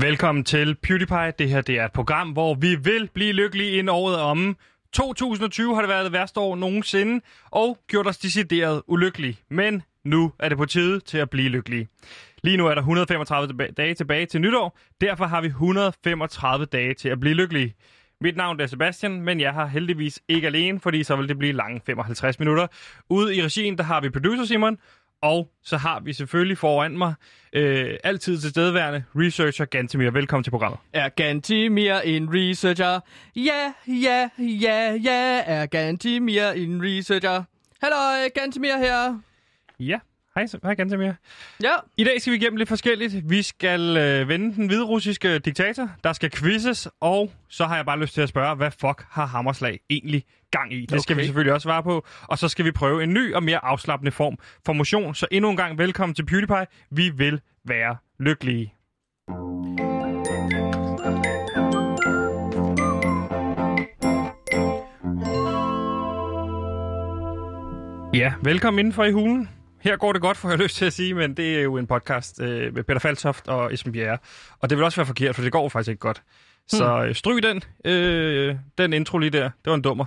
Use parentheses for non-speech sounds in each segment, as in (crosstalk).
Velkommen til PewDiePie. Det her det er et program, hvor vi vil blive lykkelige inden året om. 2020 har det været det værste år nogensinde, og gjort os decideret ulykkelige. Men nu er det på tide til at blive lykkelige. Lige nu er der 135 dage tilbage til nytår, derfor har vi 135 dage til at blive lykkelige. Mit navn er Sebastian, men jeg har heldigvis ikke alene, fordi så vil det blive lange 55 minutter. Ude i regien, der har vi producer Simon, og så har vi selvfølgelig foran mig øh, altid til stedværende researcher Gantemir. Velkommen til programmet. Er Gantimir en researcher? Ja, ja, ja, ja, er Gantimir en researcher? Hallo, Gantimir her. Ja, hej, hej Gantemir. Ja. I dag skal vi igennem lidt forskelligt. Vi skal øh, vende den hviderussiske diktator. Der skal quizzes, og så har jeg bare lyst til at spørge, hvad fuck har Hammerslag egentlig gang i? Det okay. skal vi selvfølgelig også svare på. Og så skal vi prøve en ny og mere afslappende form for motion. Så endnu en gang velkommen til PewDiePie. Vi vil være lykkelige. Ja, velkommen indenfor i hulen. Her går det godt, får jeg lyst til at sige, men det er jo en podcast øh, med Peter Faltoft og Esben Bjerre. Og det vil også være forkert, for det går faktisk ikke godt. Så øh, stryg den, øh, den intro lige der. Det var en dummer.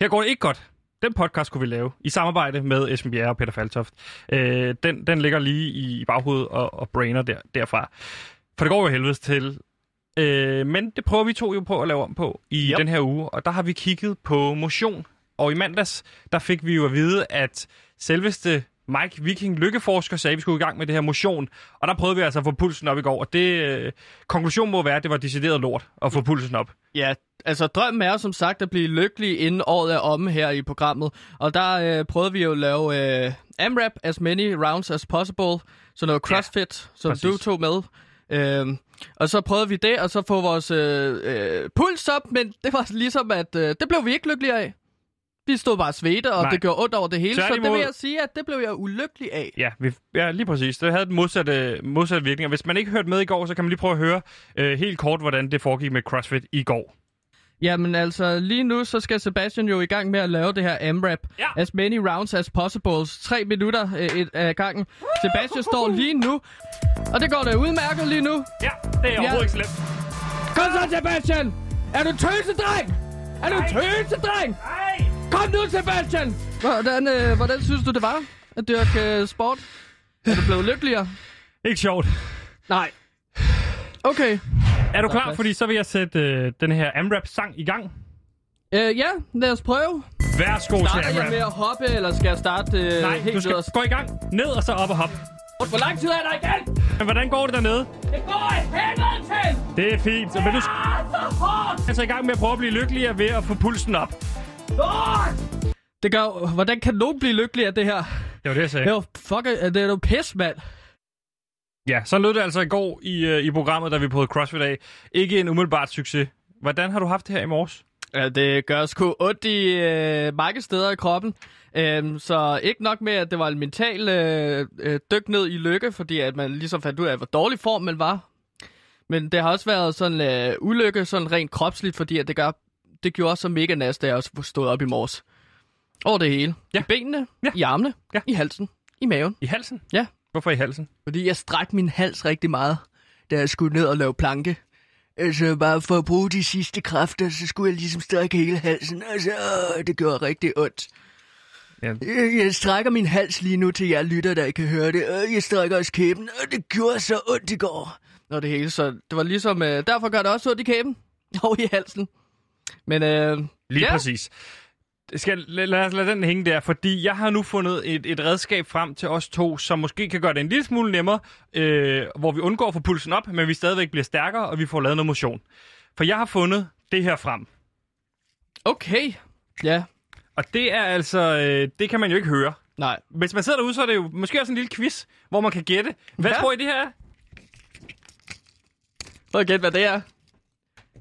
Her går det ikke godt. Den podcast kunne vi lave i samarbejde med Esben Bjerre og Peter Faltoft. Øh, den, den ligger lige i baghovedet og, og brainer der, derfra. For det går jo helvedes til. Øh, men det prøver vi to jo på at lave om på i Yep. den her uge. Og der har vi kigget på motion. Og i mandags, der fik vi jo at vide, at selveste Mike Viking, lykkeforsker, sagde, at vi skulle i gang med det her motion. Og der prøvede vi altså at få pulsen op i går. Og det, øh, konklusionen må være, at det var decideret lort at få pulsen op. Ja, altså drømmen er som sagt at blive lykkelig inden året er omme her i programmet. Og der øh, prøvede vi jo at lave øh, AMRAP, as many rounds as possible. Så noget CrossFit, ja, som præcis. du tog med. Øhm, og så prøvede vi det, og så få vores øh, øh, puls op, men det var ligesom, at øh, det blev vi ikke lykkelige af. Vi stod bare svedte, og Nej. det gjorde ondt over det hele, så det Tværtimod- vil jeg sige, at det blev jeg ulykkelig af. Ja, vi, ja, lige præcis. Det havde den modsatte, modsatte virkning. Og hvis man ikke hørte med i går, så kan man lige prøve at høre øh, helt kort, hvordan det foregik med CrossFit i går. Jamen altså, lige nu så skal Sebastian jo i gang med at lave det her AMRAP. Ja. As many rounds as possible. Tre minutter øh, et, af gangen. Sebastian står lige nu, og det går da udmærket lige nu. Ja, det er overhovedet ikke slemt. Kom så, Sebastian! Er du tøsedreng? Er du tøsedreng? Nej! Kom nu, Sebastian! Hvordan, øh, hvordan synes du, det var at dyrke øh, sport? Er du blevet lykkeligere? Ikke sjovt. Nej. Okay. Er du klar? Fordi så vil jeg sætte øh, den her AMRAP-sang i gang. Øh, ja, lad os prøve. Værsgo til Starter jeg med AMRAP. at hoppe, eller skal jeg starte øh, Nej, helt du skal yderst? gå i gang. Ned og så op og hop. Hvor lang tid er der igen? Men hvordan går det dernede? Det går i helvede til! Det er fint. Men du skal Ah, så hårdt! altså i gang med at prøve at blive lykkeligere ved at få pulsen op. Det gør, hvordan kan nogen blive lykkelig af det her? Det var det, jeg sagde. Det er jo fuck, det er jo pis, mand. Ja, så lød det altså i går i, øh, i programmet, da vi prøvede CrossFit af. Ikke en umiddelbart succes. Hvordan har du haft det her i morges? Ja, det gør sgu ondt i øh, mange steder i kroppen. Øhm, så ikke nok med, at det var en mental øh, øh, dyk ned i lykke, fordi at man ligesom fandt ud af, hvor dårlig form man var. Men det har også været sådan øh, ulykke, sådan rent kropsligt, fordi at det, gør, det gjorde så mega næst, da jeg også stod op i morges. Over det hele. Ja. I benene, Ja. i armene, Ja. i halsen, i maven. I halsen? Ja. Hvorfor i halsen? Fordi jeg stræk min hals rigtig meget, da jeg skulle ned og lave planke. Altså bare for at bruge de sidste kræfter, så skulle jeg ligesom strække hele halsen. Altså, åh, det gjorde rigtig ondt. Ja. Jeg, jeg strækker min hals lige nu til jer lytter, der ikke kan høre det. Øh, Jeg strækker også kæben, og det gjorde så ondt i går. Nå, det hele, så det var ligesom... Øh, derfor gør det også ondt i kæben (laughs) og i halsen. Men øh, Lige ja, præcis. Skal, lad, lad os lade den hænge der, fordi jeg har nu fundet et, et redskab frem til os to, som måske kan gøre det en lille smule nemmere, øh, hvor vi undgår at få pulsen op, men vi stadigvæk bliver stærkere, og vi får lavet noget motion. For jeg har fundet det her frem, okay. Ja, og det er altså, øh, det kan man jo ikke høre. nej. Hvis man sidder derude, så er det jo måske også en lille quiz, hvor man kan gætte. Hvad Ja. tror I det her er? Prøv at gætte, hvad det er.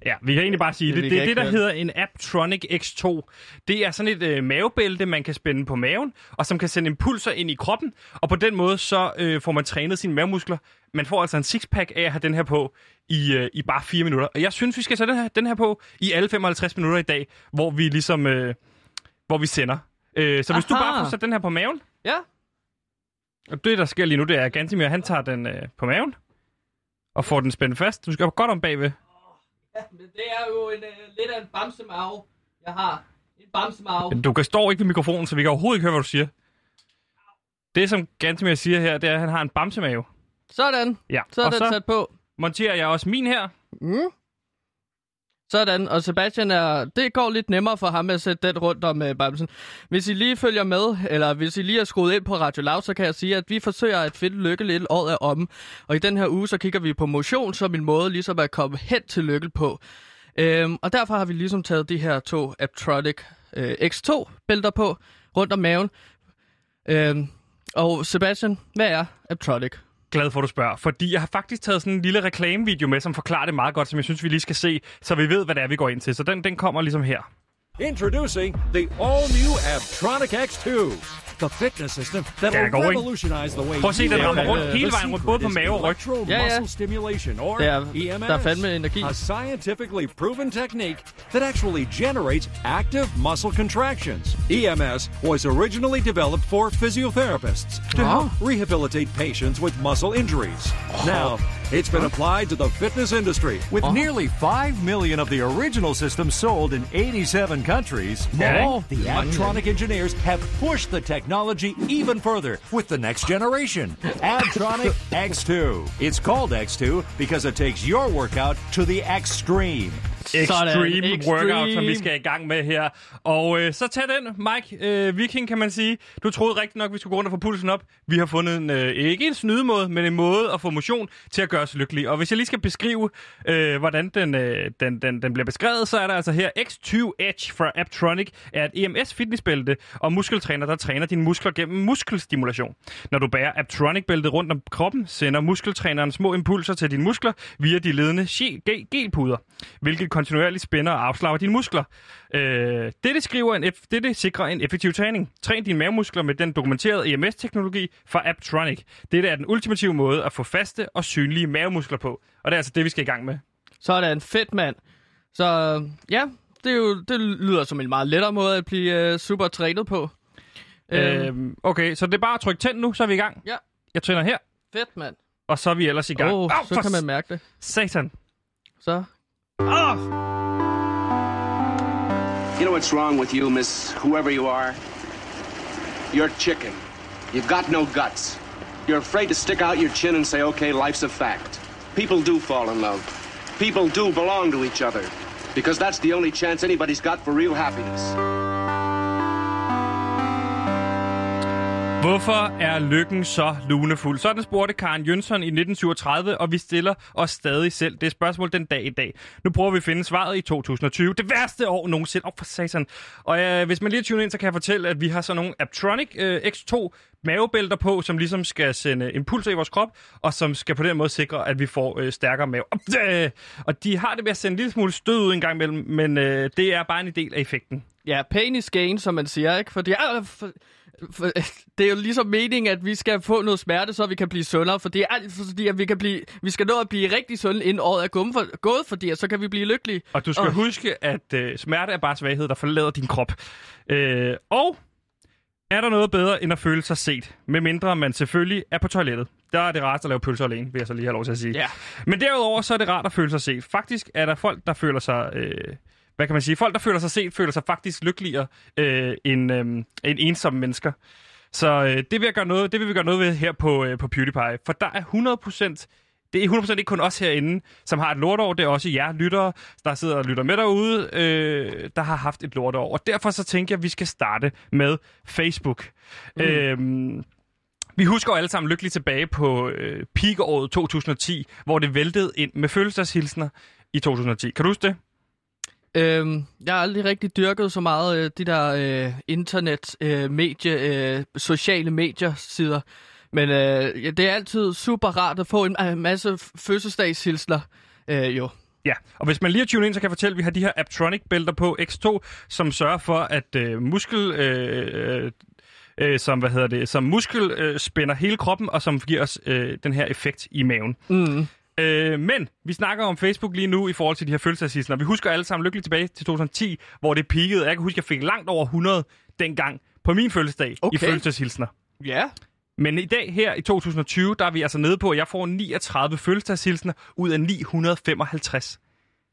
Ja, vi kan egentlig bare sige det. Det er kan det, der hedder en Apptronic X2. Det er sådan et øh, mavebælte, man kan spænde på maven, og som kan sende impulser ind i kroppen. Og på den måde, så øh, får man trænet sine mavemuskler. Man får altså en sixpack af at have den her på i, øh, i bare fire minutter. Og jeg synes, vi skal sætte den her, den her på i alle 55 minutter i dag, hvor vi ligesom, øh, hvor vi sender. Øh, så hvis du Aha. bare får sat den her på maven, Ja, og det, der sker lige nu, det er, at Gantimir, han tager den øh, på maven, og får den spændt fast. Du skal godt om bagved. Ja, (laughs) men det er jo en, uh, lidt af en bamsemave, jeg har. En bamsemave. Du kan stå ikke ved mikrofonen, så vi kan overhovedet ikke høre, hvad du siger. Det, som Gantemir siger her, det er, at han har en bamsemave. Sådan. Ja. Så er og den så sat på. monterer jeg også min her. Mm. Sådan, og Sebastian er, det går lidt nemmere for ham at sætte den rundt om uh, bamsen. Hvis I lige følger med, eller hvis I lige er skruet ind på Radio Loud, så kan jeg sige, at vi forsøger at finde lykke lidt året er om. Og i den her uge, så kigger vi på motion som en måde ligesom at komme hen til lykke på. Øhm, og derfor har vi ligesom taget de her to Aptronic øh, X2-bælter på rundt om maven. Øhm, og Sebastian, hvad er Aptronic? Glad for, at du spørger. Fordi jeg har faktisk taget sådan en lille reklamevideo med, som forklarer det meget godt, som jeg synes, vi lige skal se, så vi ved, hvad det er, vi går ind til. Så den, den kommer ligesom her. Introducing the all-new Abtronic X2, the fitness system that Yeah, will going. revolutionize the way Prøv at se, you den live. rammer rundt Uh, hele the vejen rundt, både på mave og ryg. electromuscle Ja, ja. stimulation, or Det er- EMS. der er fandme energi. A scientifically proven technique that actually generates active muscle contractions. EMS was originally developed for physiotherapists to help rehabilitate patients with muscle injuries. Now, it's been applied to the fitness industry with nearly 5 million of the original systems sold in 87 countries. Now, the Abtronic engineers have pushed the technology even further with the next generation, Abtronic X2. It's called X2 because it takes your workout to the extreme. Extreme, Sådan, workout, som vi extreme. skal i gang med her. Og øh, så tag den, Mike. Øh, Viking, kan man sige. Du troede rigtig nok, vi skulle gå rundt og få pulsen op. Vi har fundet en, øh, ikke en snydemåde, men en måde at få motion til at gøre os lykkelige. Og hvis jeg lige skal beskrive, øh, hvordan den, øh, den, den, den bliver beskrevet, så er der altså her X2 Edge fra Aptronic er et EMS fitnessbælte og muskeltræner, der træner dine muskler gennem muskelstimulation. Når du bærer Aptronic-bæltet rundt om kroppen, sender muskeltræneren små impulser til dine muskler via de ledende gelpuder, hvilket kontinuerligt spænder og afslapper dine muskler. Øh, dette, skriver en eff- dette sikrer en effektiv træning. Træn dine mavemuskler med den dokumenterede EMS-teknologi fra Aptronic. Dette er den ultimative måde at få faste og synlige mavemuskler på. Og det er altså det, vi skal i gang med. Så er en fedt mand. Så ja, det, er jo, det lyder som en meget lettere måde at blive uh, super trænet på. Øhm, Øh, okay, så det er bare at trykke tænd nu, så er vi i gang. Ja. Jeg tænder her, fedt mand. og så er vi ellers i gang. Åh, oh, Au, så kan man mærke det. Satan. Så. You know what's wrong with you, miss whoever you are? You're chicken. You've got no guts. You're afraid to stick out your chin and say, okay, life's a fact. People do fall in love. People do belong to each other. Because that's the only chance anybody's got for real happiness. Hvorfor er lykken så lunefuld? Sådan spurgte Karen Jønsson i 1937, og vi stiller os stadig selv det spørgsmål den dag i dag. Nu prøver vi at finde svaret i 2020. Det værste år nogensinde. Åh, oh, for satan. Og øh, hvis man lige tuner ind, så kan jeg fortælle, at vi har sådan nogle Aptronic øh, X2 mavebælter på, som ligesom skal sende impulser i vores krop, og som skal på den måde sikre, at vi får øh, stærkere mave. Øh, og de har det med at sende en lille smule stød ud en gang imellem, men øh, det er bare en del af effekten. Ja, pain is gain, som man siger, ikke? Fordi, er... for, for, (laughs) det er jo ligesom meningen, at vi skal få noget smerte, så vi kan blive sundere. For det er alt, fordi at vi, kan blive, vi skal nå at blive rigtig sunde, inden året er gået, for, gået fordi at så kan vi blive lykkelige. Og du skal Og- huske, at øh, smerte er bare svaghed, der forlader din krop. Øh, og er der noget bedre end at føle sig set? Med mindre man selvfølgelig er på toilettet. Der er det rart at lave pølser alene, vil jeg så lige have lov til at sige. Ja. Men derudover så er det rart at føle sig set. Faktisk er der folk, der føler sig... Øh, hvad kan man sige? Folk, der føler sig set, føler sig faktisk lykkeligere øh, end, øh, end ensomme mennesker. Så øh, det, vil jeg gøre noget, det vil vi gøre noget ved her på, øh, på PewDiePie. For der er 100% det er 100% ikke kun os herinde, som har et lortår. Det er også jer lyttere, der sidder og lytter med derude, øh, der har haft et lortår. Og derfor så tænker jeg, at vi skal starte med Facebook. Mm. Øhm, vi husker alle sammen lykkeligt tilbage på øh, peakåret 2010, hvor det væltede ind med følelseshilsner i 2010. Kan du huske det? Øhm, jeg har aldrig rigtig dyrket så meget øh, de der øh, internet, øh, medie, øh, sociale medier sider. Men øh, ja, det er altid super rart at få en øh, masse fødselsdagshilsner. Øh, jo. Ja, og hvis man lige tunet ind, så kan jeg fortælle, at vi har de her Aptronic-bælter på X2, som sørger for, at øh, muskel... Øh, øh, som, hvad hedder det, som muskel øh, spænder hele kroppen, og som giver os øh, den her effekt i maven. Mm. Øh, men vi snakker om Facebook lige nu i forhold til de her følelseshilsner. Vi husker alle sammen lykkeligt tilbage til 2010, hvor det peakede. Jeg kan huske, at jeg fik langt over 100 dengang på min fødselsdag Okay. i følelseshilsner. Ja. Men i dag her i 2020, der er vi altså nede på, at jeg får 39 fødselsdagshilsener ud af 955.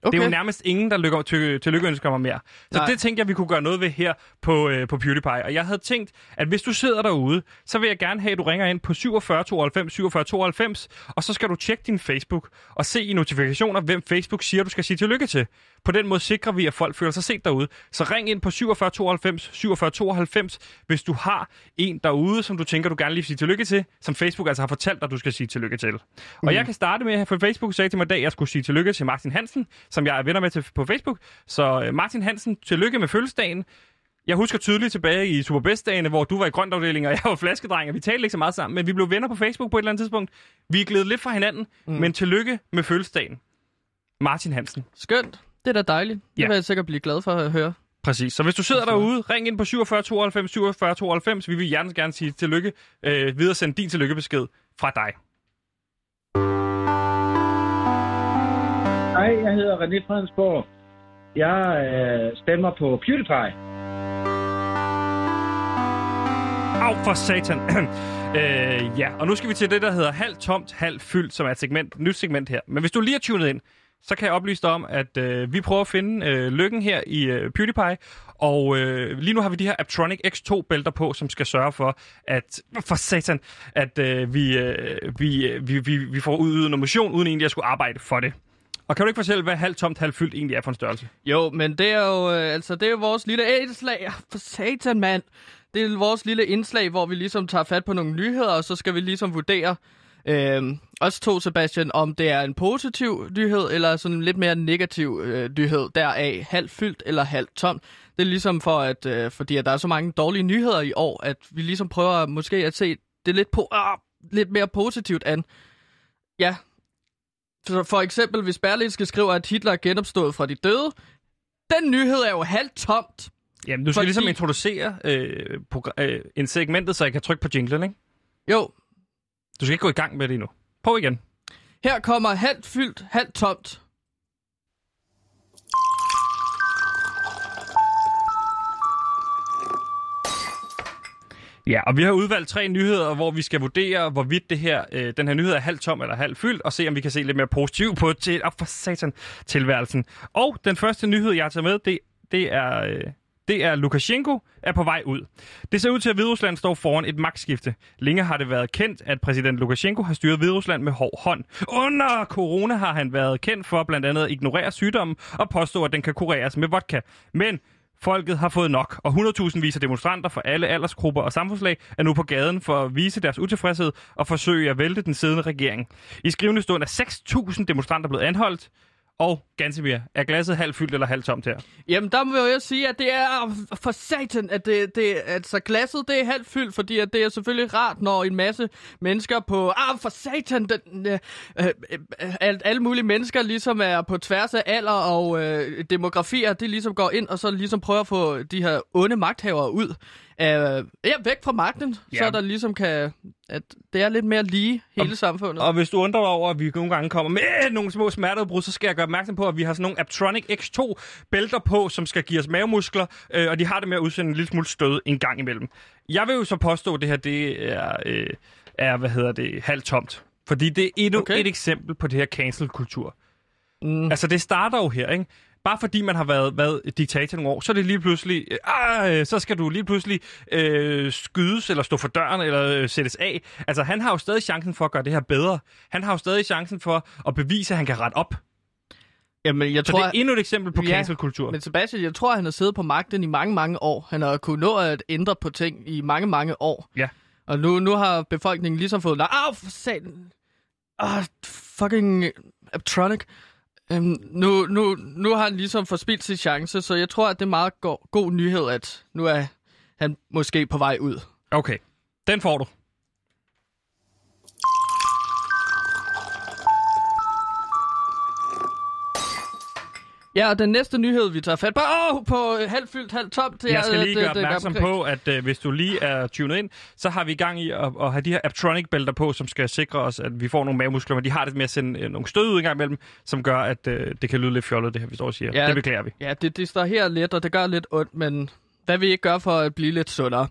Okay. Det er jo nærmest ingen, der lykker til, til lykkeønsker mig mere. Så Nej. det tænkte jeg, vi kunne gøre noget ved her på, øh, på PewDiePie. Og jeg havde tænkt, at hvis du sidder derude, så vil jeg gerne have, at du ringer ind på 47 92 47 92, og så skal du tjekke din Facebook og se i notifikationer, hvem Facebook siger, du skal sige tillykke til. På den måde sikrer vi, at folk føler sig set derude. Så ring ind på 47 92 47 92, hvis du har en derude, som du tænker, du gerne lige vil sige tillykke til, som Facebook altså har fortalt dig, du skal sige tillykke til. Mm. Og jeg kan starte med, for Facebook sagde til mig i dag, at jeg skulle sige tillykke til Martin Hansen, som jeg er venner med til, på Facebook. Så øh, Martin Hansen, tillykke med fødselsdagen. Jeg husker tydeligt tilbage i Superbest-dagene, hvor du var i grøntafdelingen, og jeg var flaskedreng, og vi talte ikke så meget sammen, men vi blev venner på Facebook på et eller andet tidspunkt. Vi er glædet lidt fra hinanden, mm. men tillykke med fødselsdagen. Martin Hansen. Skønt. Det er da dejligt. Det ja. vil jeg sikkert blive glad for at høre. Præcis. Så hvis du sidder derude, ring ind på 47 92 47 92. Vi vil gerne gerne sige tillykke. Øh, videre send din tillykkebesked fra dig. Hej, jeg hedder René Fredensborg. Jeg øh, stemmer på PewDiePie. Au for satan. (clears throat) øh, ja, og nu skal vi til det, der hedder halvt tomt, halvt fyldt, som er et segment, nyt segment her. Men hvis du lige er tunet ind, så kan jeg oplyse dig om, at øh, vi prøver at finde øh, lykken her i øh, PewDiePie, og øh, lige nu har vi de her Aptronic X2-bælter på, som skal sørge for, at for satan, at øh, vi, øh, vi, øh, vi, vi, vi får udøvet noget motion, uden egentlig at skulle arbejde for det. Og kan du ikke fortælle, hvad halvt tomt, halvt fyldt egentlig er for en størrelse? Jo, men det er jo, øh, altså, det er jo vores lille indslag. (laughs) For satan, mand. Det er vores lille indslag, hvor vi ligesom tager fat på nogle nyheder, og så skal vi ligesom vurdere, øh, også to, Sebastian, om det er en positiv nyhed, eller sådan en lidt mere negativ øh, nyhed, deraf halvt fyldt eller halvt tomt. Det er ligesom for, at, øh, fordi at der er så mange dårlige nyheder i år, at vi ligesom prøver måske at se det lidt, på, øh, lidt mere positivt an. Ja, så for eksempel, hvis Berlinske skriver, at Hitler er genopstået fra de døde, den nyhed er jo halvt tomt. Jamen, du skal fordi... ligesom introducere øh, øh, en segmentet, så jeg kan trykke på jinglen, ikke? Jo. Du skal ikke gå i gang med det endnu. Prøv igen. Her kommer halvt fyldt, halvt tomt. Ja, og vi har udvalgt tre nyheder, hvor vi skal vurdere, hvorvidt det her, øh, den her nyhed er halvt tom eller halvt fyldt, og se, om vi kan se lidt mere positivt på til, oh, for satan, tilværelsen. Og den første nyhed, jeg har taget med, det, det er... Øh, det er Lukashenko er på vej ud. Det ser ud til, at Hviderusland står foran et magtskifte. Længe har det været kendt, at præsident Lukashenko har styret Hviderusland med hård hånd. Under corona har han været kendt for blandt andet at ignorere sygdommen og påstå, at den kan kureres med vodka. Men Folket har fået nok, og 100.000 viser demonstranter fra alle aldersgrupper og samfundslag er nu på gaden for at vise deres utilfredshed og forsøge at vælte den siddende regering. I skrivende stund er 6.000 demonstranter blevet anholdt, og Gantemir, er glasset halvt fyldt eller halvt tomt her? Jamen, der må jeg sige, at det er for satan, at det, det, altså, glasset det er halvt fyldt, fordi at det er selvfølgelig rart, når en masse mennesker på, ah, for satan, den, øh, øh, øh, alt, alle mulige mennesker ligesom er på tværs af alder og øh, demografier, det ligesom går ind og så ligesom prøver at få de her onde magthavere ud øh, ja, væk fra magten, ja. så der ligesom kan, at det er lidt mere lige hele og, samfundet. Og hvis du undrer dig over, at vi nogle gange kommer med øh, nogle små smerteudbrud, så skal jeg gøre opmærksom på, at vi har sådan nogle Aptronic X2 bælter på, som skal give os mavemuskler, øh, og de har det med at udsende en lille smule stød en gang imellem. Jeg vil jo så påstå, at det her det er, øh, er hvad hedder det, halvt tomt. Fordi det er endnu okay. et eksempel på det her cancel-kultur. Mm. Altså, det starter jo her, ikke? Bare fordi man har været, været diktator nogle år, så er det lige pludselig, øh, så skal du lige pludselig øh, skydes, eller stå for døren, eller øh, sættes af. Altså, han har jo stadig chancen for at gøre det her bedre. Han har jo stadig chancen for at bevise, at han kan rette op. Jamen, jeg så tror, det er endnu et eksempel på ja, cancel-kultur. Men Sebastian, jeg tror, han har siddet på magten i mange, mange år. Han har kunnet nå at ændre på ting i mange, mange år. Ja. Og nu, nu har befolkningen ligesom fået... Au, for satan! Ah, fucking Aptronic. Øhm, nu, nu, nu har han ligesom forspildt sin chance, så jeg tror, at det er meget go- god nyhed, at nu er han måske på vej ud. Okay, den får du. Ja, og den næste nyhed, vi tager fat på, oh, på halvt fyldt, halvt tomt. Jeg skal lige gøre opmærksom på, at uh, hvis du lige er tunet ind, så har vi i gang i at, at have de her Aptronic-bælter på, som skal sikre os, at vi får nogle mavemuskler, men de har det med at sende uh, nogle stød ud en gang imellem, som gør, at uh, det kan lyde lidt fjollet, det her, vi står og siger. Ja, det beklager vi. Ja, det, det står her lidt, og det gør lidt ondt, men hvad vi ikke gør for at blive lidt sundere.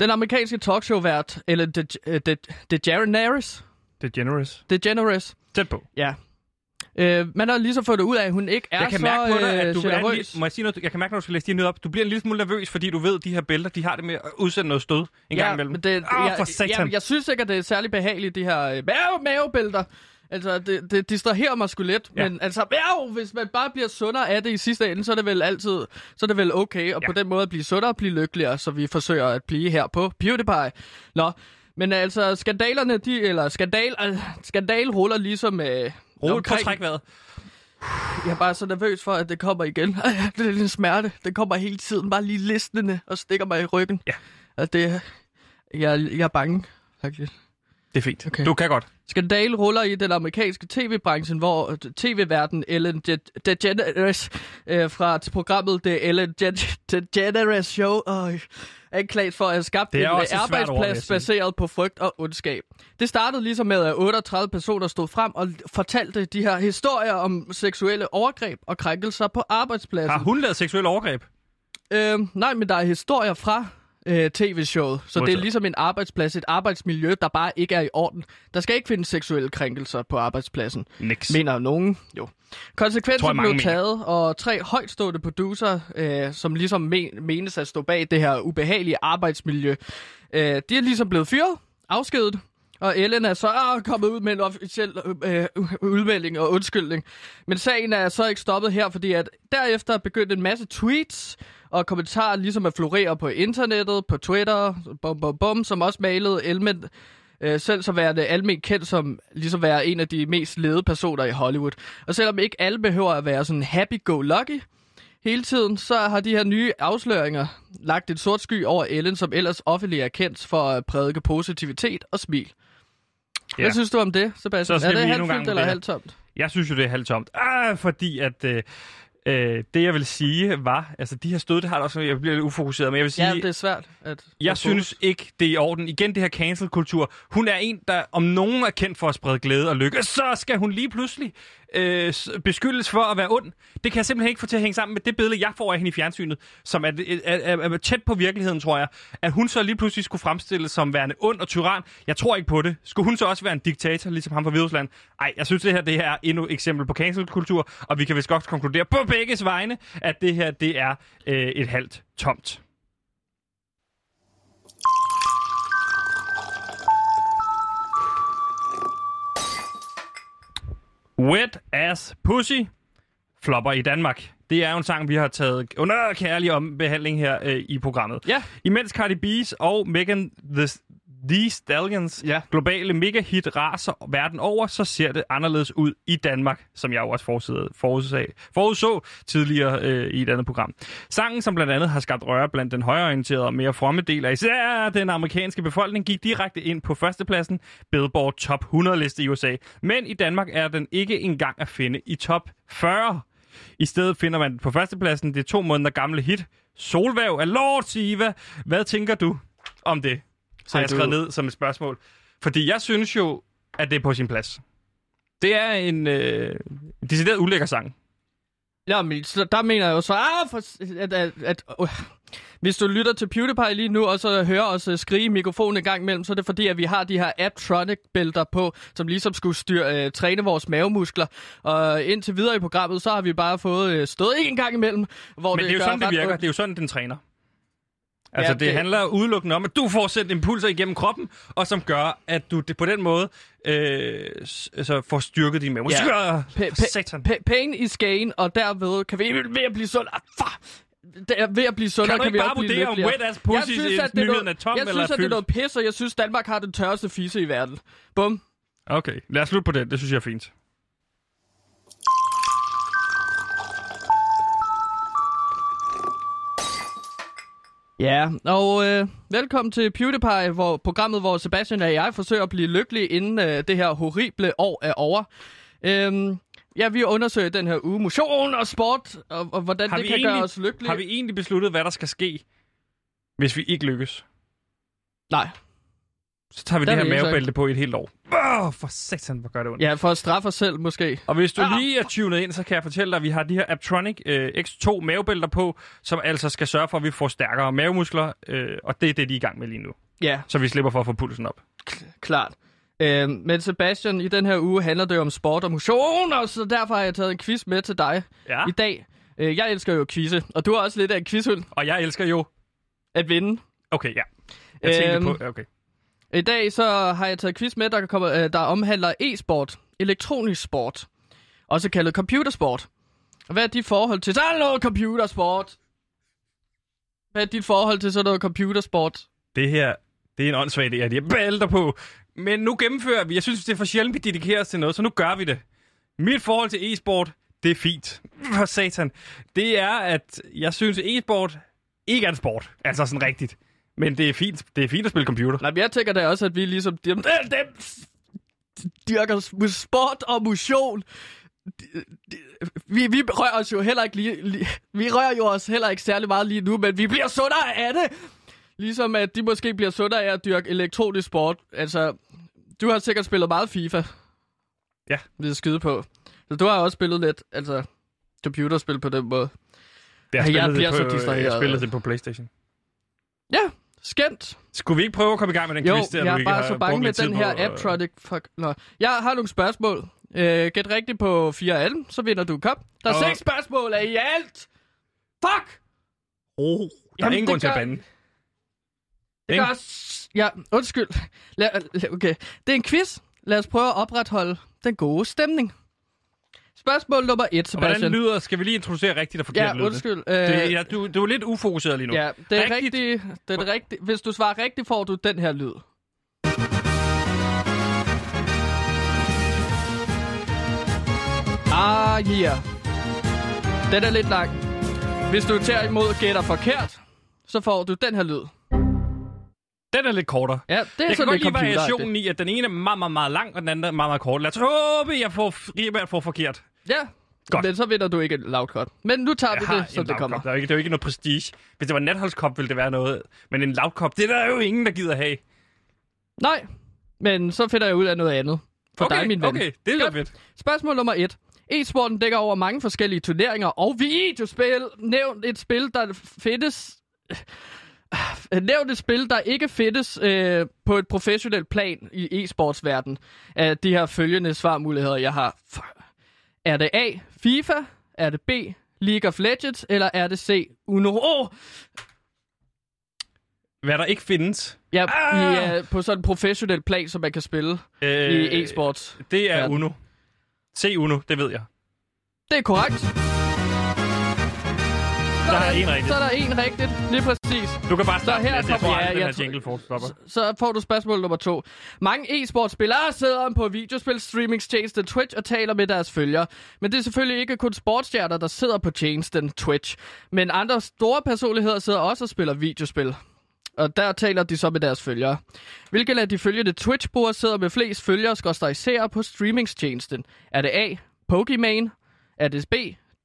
Den amerikanske talkshow-vært, eller De, De, De, DeGeneres, DeGeneres. DeGeneres, Tæt på. ja. Øh, man har lige så fået det ud af, at hun ikke er Jeg kan så mærke på dig, at du øh, er en må jeg sige noget? Jeg kan mærke, når du skal læse de her op. Du bliver en lille smule nervøs, fordi du ved, at de her bælter, de har det med at udsende noget stød en gang imellem. det, Ah, jeg, for satan. jeg, jeg synes ikke, at det er særlig behageligt, de her øh, mave, mavebælter. Altså, det, det distraherer mig sgu lidt, Ja. ja. men altså, mave, hvis man bare bliver sundere af det i sidste ende, så er det vel altid, så er det vel okay, og Ja. på den måde at blive sundere og blive lykkeligere, så vi forsøger at blive her på PewDiePie. Nå, men altså, skandalerne, de, eller skandal, øh, skandal ruller ligesom øh, Ro på omkring- trækvejret. Jeg er bare så nervøs for, at det kommer igen. (laughs) det er en smerte. Det kommer hele tiden, bare lige listende og stikker mig i ryggen. Ja. Og det, jeg, jeg er bange, faktisk. Det er fint. Okay. Du kan godt. Skandal ruller i den amerikanske tv-branchen, hvor tv-verden Ellen De- DeGeneres øh, fra programmet The Ellen De- DeGeneres Show øh, anklaget for at have skabt en ord, arbejdsplads sige. baseret på frygt og ondskab. Det startede ligesom med, at 38 personer stod frem og fortalte de her historier om seksuelle overgreb og krænkelser på arbejdspladsen. Har hun lavet seksuel overgreb? Øh, nej, men der er historier fra øh, tv-showet, så det Modtaget. er ligesom en arbejdsplads, et arbejdsmiljø, der bare ikke er i orden. Der skal ikke findes seksuelle krænkelser på arbejdspladsen, Niks. mener nogen jo. Konsekvensen blev mener. taget, og tre højtstående producer, øh, som ligesom men, menes at stå bag det her ubehagelige arbejdsmiljø, øh, de er ligesom blevet fyret, afskedet, og Ellen er så øh, kommet ud med en officiel øh, øh, udmelding og undskyldning. Men sagen er så ikke stoppet her, fordi at derefter begyndte en masse tweets og kommentarer ligesom at florere på internettet, på Twitter, bum, bum, bum, som også malede Elmen øh, selv så være det almindeligt kendt som ligesom være en af de mest ledede personer i Hollywood. Og selvom ikke alle behøver at være sådan happy-go-lucky hele tiden, så har de her nye afsløringer lagt et sort sky over Ellen, som ellers offentligt er kendt for at prædike positivitet og smil. Ja. Hvad synes du om det, Sebastian? Så er det halvfyldt eller halvtomt? Jeg synes jo, det er halvtomt. Ah, fordi at... Øh, øh, det, jeg vil sige, var... Altså, de her stød, det har også... Jeg bliver lidt ufokuseret, men jeg vil sige... Ja, det er svært. At Jeg at synes ikke, det er i orden. Igen, det her cancel-kultur. Hun er en, der om nogen er kendt for at sprede glæde og lykke. Så skal hun lige pludselig øh, beskyldes for at være ond. Det kan jeg simpelthen ikke få til at hænge sammen med det billede, jeg får af hende i fjernsynet, som er, er, er, er tæt på virkeligheden, tror jeg. At hun så lige pludselig skulle fremstilles som værende ond og tyran. Jeg tror ikke på det. Skulle hun så også være en diktator, ligesom ham fra Hvidrusland? Ej, jeg synes, det her det her er endnu et eksempel på cancelkultur, og vi kan vist godt konkludere på begges vegne, at det her det er øh, et halvt tomt. Wet Ass Pussy flopper i Danmark. Det er jo en sang, vi har taget under kærlig om behandling her øh, i programmet. Ja. Imens Cardi B's og Megan The, The Stallions Ja. globale megahit raser verden over, så ser det anderledes ud i Danmark, som jeg jo også forudsag, forudsag, forudså tidligere øh, i et andet program. Sangen, som blandt andet har skabt røre blandt den højreorienterede og mere fromme del af især den amerikanske befolkning, gik direkte ind på førstepladsen Billboard Top 100-liste i USA. Men i Danmark er den ikke engang at finde i top 40. I stedet finder man på førstepladsen det to måneder gamle hit Solvæv af Lord Siva. Hvad tænker du om det? Så har jeg skrevet ned som et spørgsmål. Fordi jeg synes jo, at det er på sin plads. Det er en øh, decideret ulækker sang. Ja, men så der mener jeg jo så, ah, for, at, at, at uh, hvis du lytter til PewDiePie lige nu, og så hører os uh, skrige mikrofonen en gang imellem, så er det fordi, at vi har de her Aptronic-bælter på, som ligesom skulle styre, uh, træne vores mavemuskler. Og indtil videre i programmet, så har vi bare fået uh, stået en gang imellem, hvor Men det er jo sådan, det virker. ondt. Det er jo sådan, den træner. Altså, Ja, det, det- handler udelukkende om, at du får sendt impulser igennem kroppen, og som gør, at du det på den måde øh, altså får styrket din mave. Ja. Satan. pa- pain is gain, og derved kan vi ved at blive sund. Ah, fuck! Det er ved at blive sundere, Kan kan, vi bare vurdere, om wet ass pussy jeg synes, at det er noget, er tom jeg synes, at det er noget pis, og jeg synes, Danmark har den tørreste fisse i verden. Bum. Okay, lad os slutte på det. Det synes jeg er fint. Ja, og øh, velkommen til PewDiePie, hvor programmet, hvor Sebastian og jeg forsøger at blive lykkelige, inden øh, det her horrible år er over. Øhm, ja, vi undersøger den her uge motion og sport, og, og hvordan Har det kan egentlig- gøre os lykkelige. Har vi egentlig besluttet, hvad der skal ske, hvis vi ikke lykkes? Nej. Så tager vi Der det her mavebælte på i et helt år. Åh, for satan, hvor gør det ondt. Ja, for at straffe os selv måske. Og hvis du Ah! lige er tunet ind, så kan jeg fortælle dig, at vi har de her Aptronic øh, X2 mavebælter på, som altså skal sørge for, at vi får stærkere mavemuskler, øh, og det er det, de er i gang med lige nu. Ja, Så vi slipper for at få pulsen op. klart. Øh, men Sebastian, i den her uge handler det jo om sport og motion, og så derfor har jeg taget en quiz med til dig Ja. i dag. Øh, jeg elsker jo quizze, og du er også lidt af en quizhund Og jeg elsker jo... at vinde. Okay, ja. Jeg tænkte Øhm, på... Okay. I dag så har jeg taget quiz med, der, kommer, øh, der omhandler e-sport, elektronisk sport, også kaldet computersport. Hvad er dit forhold til sådan noget computersport? Hvad er dit forhold til sådan noget computersport? Det her, det er en åndssvag idé, at jeg bælter på. Men nu gennemfører vi. Jeg synes, det er for sjældent, vi dedikerer os til noget, så nu gør vi det. Mit forhold til e-sport, det er fint. For satan. Det er, at jeg synes, at e-sport ikke er en sport. Altså sådan rigtigt. Men det er fint, det er fint at spille computer. Nej, men jeg tænker da også, at vi ligesom dem, dem, dem dyrker sport og motion. Vi, vi rører os jo heller ikke lige, lige, vi rører jo os heller ikke særlig meget lige nu, men vi bliver sundere af det. Ligesom at de måske bliver sundere af at dyrke elektronisk sport. Altså, du har sikkert spillet meget FIFA. Ja. Det er skide på. Så du har også spillet lidt, altså, computerspil på den måde. Det jeg spillet bliver det så på, distraheret. Jeg spillet det på Playstation. Ja, skæmt. Skulle vi ikke prøve at komme i gang med den Jo, quiz, der jeg du er bare så bange med den her på, og- Aptronic. Fuck. Nå. Jeg har nogle spørgsmål. Øh, gæt rigtigt på fire af dem, så vinder du en kop. Der er Og- seks spørgsmål af i alt. Fuck! Oh, der er Jamen, ingen det grund til at gør- bande. Det gør... Ja, undskyld. Lad, okay. Det er en quiz. Lad os prøve at opretholde den gode stemning. Spørgsmål nummer et, Og Hvordan Sebastian. lyder, skal vi lige introducere rigtigt og forkert Ja, undskyld. Øh, Det, ja, du, du er lidt ufokuseret lige nu. ja, det er Rigtigt. rigtigt. Det er rigtigt. Hvis du svarer rigtigt, får du den her lyd. Ah, yeah. Den er lidt lang. Hvis du tager imod gætter forkert, så får du den her lyd. Den er lidt kortere. Ja, det er Jeg kan godt lide variationen i, at den ene er meget, meget, meget lang, og den anden er meget, meget kort. Lad os håbe, jeg får primært får forkert. Ja, Godt. men så vinder du ikke et loud cut. Men nu tager vi Jeg har det, som en det kommer. lavkop. Der er ikke, det er jo ikke noget prestige. Hvis det var en natholdskop, ville det være noget. Men en lavkop, det er der jo ingen, der gider have. Nej, men så finder jeg ud af noget andet. For okay, dig, min ven. Okay, det er fedt. Spørgsmål nummer et. E-sporten dækker over mange forskellige turneringer og videospil. Nævn et spil, der findes... (sighs) Nævn et spil, der ikke findes øh, på et professionelt plan i e-sportsverden. Af de her følgende svarmuligheder, jeg har. Er det A. FIFA? Er det B. League of Legends? Eller er det C. Uno? Oh! Hvad der ikke findes, Ja, Ah! i, uh, på sådan et professionelt plan, som man kan spille øh, i e-sports. det er. Uno. Se Uno, det ved jeg. Det er korrekt. Der er en rigtigt. Så er der en rigtigt. Lige præcis. Du kan bare starte her jeg kommer- tror ja, den jeg her jingle forstopper. Så får du spørgsmål nummer to. Mange e-sportspillere sidder på videospil streamingstjeneste Twitch og taler med deres følgere. Men det er selvfølgelig ikke kun sportsstjerner, der sidder på tjenesten Twitch. Men andre store personligheder sidder også og spiller videospil. Og der taler de så med deres følgere. Hvilken af de følgende Twitch-brugere sidder med flest følgere, skorster især på streamingstjenesten? Er det A. Pokimane? Er det B.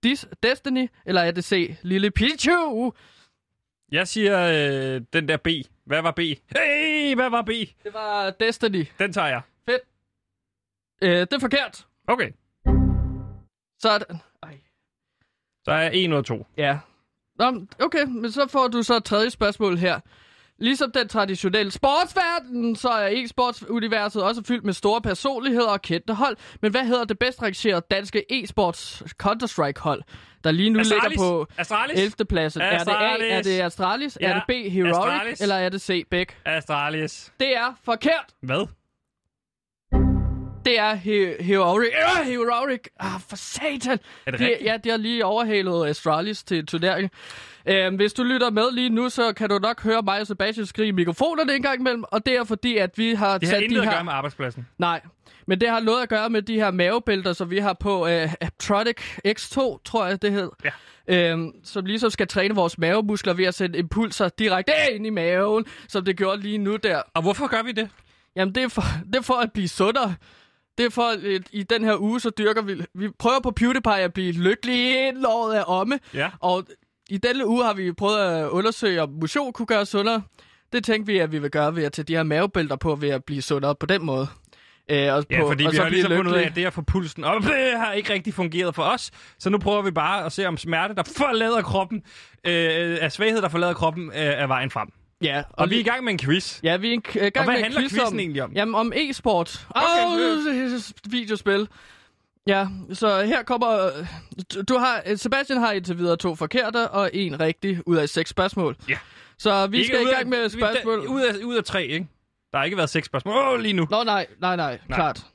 Dis Destiny? Eller er det C. Lille Pichu? Jeg siger øh, den der B. Hvad var B? Hey, hvad var B? Det var Destiny. Den tager jeg. Fedt. Øh, det er forkert. Okay. Sådan. Ej. Så er jeg 1 ud af 2. Ja. Nå, okay, men så får du så et tredje spørgsmål her. Ligesom den traditionelle sportsverden, så er e-sportsuniverset også fyldt med store personligheder og kendte hold. Men hvad hedder det bedst rangerede danske e-sports Counter-Strike-hold, der lige nu Astralis. ligger på Astralis. 11. pladsen? Er det A, er det Astralis? Ja, Er det B, Heroic? Astralis. Eller er det C, Beck? Astralis. Det er forkert. Hvad? Det er he- Heroic. Øh, Heroic. Ah, for satan. Er det De, rigtigt? ja, de har lige overhalet Astralis til turnering. Øhm, hvis du lytter med lige nu, så kan du nok høre mig og Sebastian skrige i mikrofonerne en gang imellem, og det er fordi, at vi har Det har sat intet de at her... gøre med arbejdspladsen. Nej, men det har noget at gøre med de her mavebælter, som vi har på øh, Aptronic X2, tror jeg det hed. Ja. Øhm, som ligesom skal træne vores mavemuskler ved at sende impulser direkte ind i maven, som det gjorde lige nu der. Og hvorfor gør vi det? Jamen, det er for, (laughs) det er for at blive sundere. Det er for, at i den her uge, så dyrker vi... Vi prøver på PewDiePie at blive lykkelige inden året er omme. Ja. Og i denne uge har vi prøvet at undersøge, om motion kunne gøre sundere. det tænkte vi, at vi vil gøre ved at tage de her mavebælter på, ved at blive sundet op på den måde. Øh, og Ja, på, fordi og vi så har ligesom fundet ud af, lykkelig. at det at få pulsen op (laughs) øh, har ikke rigtig fungeret for os. Så nu prøver vi bare at se, om smerte, der forlader kroppen, øh, af svaghed, der forlader kroppen, øh, er vejen frem. Ja, Og, og vi er i gang med en quiz. Ja, vi er i gang Og hvad med en handler quiz quizzen om, egentlig om? Jamen, om e-sport. Okay, oh, videospil. Ja, så her kommer... du- Du har, Sebastian har indtil videre to forkerte og en rigtig ud af seks spørgsmål. Ja. Så vi Ikke skal i af- gang med vi- spørgsmål. der- Ud af, ud af tre, ikke? Der har ikke været seks spørgsmål. Åh, lige nu. Nå, nej, nej, Nej. nej, klart.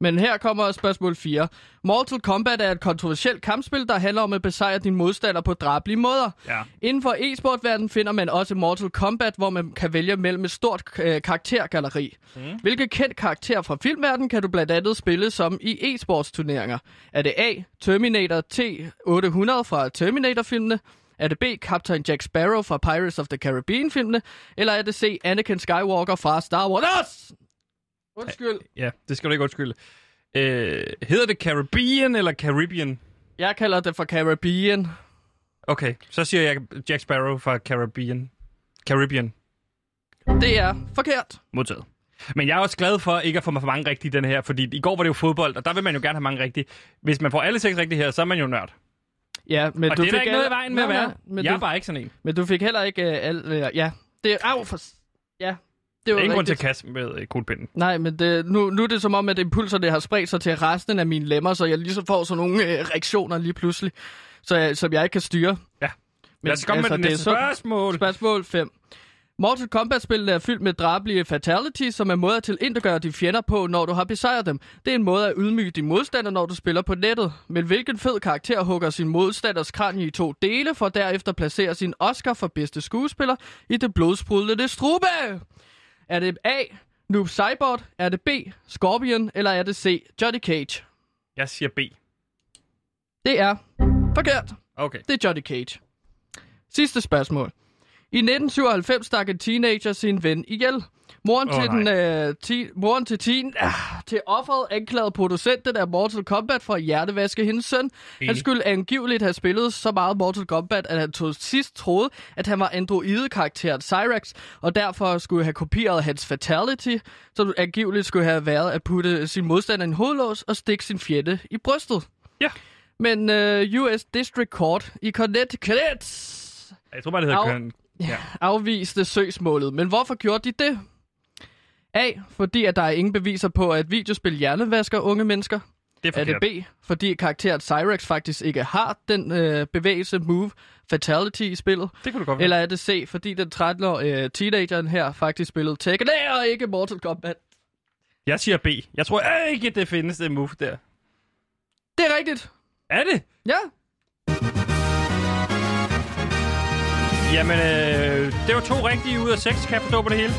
Men her kommer spørgsmål 4. Mortal Kombat er et kontroversielt kampspil, der handler om at besejre din modstander på drabelige måder. Ja. Inden for e-sportverdenen finder man også Mortal Kombat, hvor man kan vælge mellem et stort øh, karaktergalleri. Mm. Hvilke kendt karakter fra filmverdenen kan du blandt andet spille som i e-sportsturneringer? Er det A. Terminator T-800 fra Terminator-filmene? Er det B. Captain Jack Sparrow fra Pirates of the Caribbean-filmene? Eller er det C. Anakin Skywalker fra Star Wars? Undskyld. Ja, det skal du ikke undskylde. Øh, hedder det Caribbean eller Caribbean? Jeg kalder det for Caribbean. Okay, så siger jeg Jack Sparrow fra Caribbean. Caribbean. Det er forkert. Modtaget. Men jeg er også glad for ikke at få mig for mange rigtige i den her, fordi i går var det jo fodbold, og der vil man jo gerne have mange rigtige. Hvis man får alle seks rigtige her, så er man jo nørd. Ja, men Og du det er der fik ikke noget i alle- vejen med at være. Men, jeg er du, bare ikke sådan en. men du fik heller ikke uh, alt... Uh, ja, det er... Au, for... Ja, det var Ingen grund til at kaste med øh, kuglepinden. Nej, men det, nu, nu er det som om, at impulserne har spredt sig til resten af mine lemmer, så jeg ligesom får sådan nogle øh, reaktioner lige pludselig, så jeg, som jeg ikke kan styre. Ja. Lad os komme med det næste så- spørgsmål. Spørgsmål 5. Mortal Kombat-spillene er fyldt med drabelige fatalities, som er måder til at gøre de fjender på, når du har besejret dem. Det er en måde at ydmyge din modstander, når du spiller på nettet. Men hvilken fed karakter hugger sin modstanders kranie i to dele, for derefter placere sin Oscar for bedste skuespiller i det blodsprudlende strube? Er det A. Noob Saibot? Er det B. Scorpion? Eller er det C. Johnny Cage? Jeg siger B. Det er forkert. Okay. Det er Johnny Cage. Sidste spørgsmål. I 1997 stak en teenager sin ven ihjel. Moren, Åh, til, den, øh, ti, moren til, teen, ah, til offeret anklagede producenten af Mortal Kombat for at hjertevaske hendes søn. Han skulle angiveligt have spillet så meget Mortal Kombat, at han til sidst troede, at han var androide-karakteren Cyrax, og derfor skulle have kopieret hans fatality, som angiveligt skulle have været at putte sin modstander i en hovedlås og stikke sin fjende i brystet. Ja. Men øh, US District Court i Connecticut Jeg tror bare, det hedder Au. Ja. afviste søgsmålet. Men hvorfor gjorde de det? A. Fordi at der er ingen beviser på, at videospil hjernevasker unge mennesker. Det er Er det B. Fordi karakteren Cyrex faktisk ikke har den øh, bevægelse, move, fatality i spillet. Det kunne du godt være. Eller er det C. Fordi den 13-årige øh, teenageren her faktisk spillede Tekken og ikke Mortal Kombat. Jeg siger B. Jeg tror ikke, det findes, det move der. Det er rigtigt. Er det? Ja. Jamen, øh, det var to rigtige ud af seks, kan jeg forstå på det hele.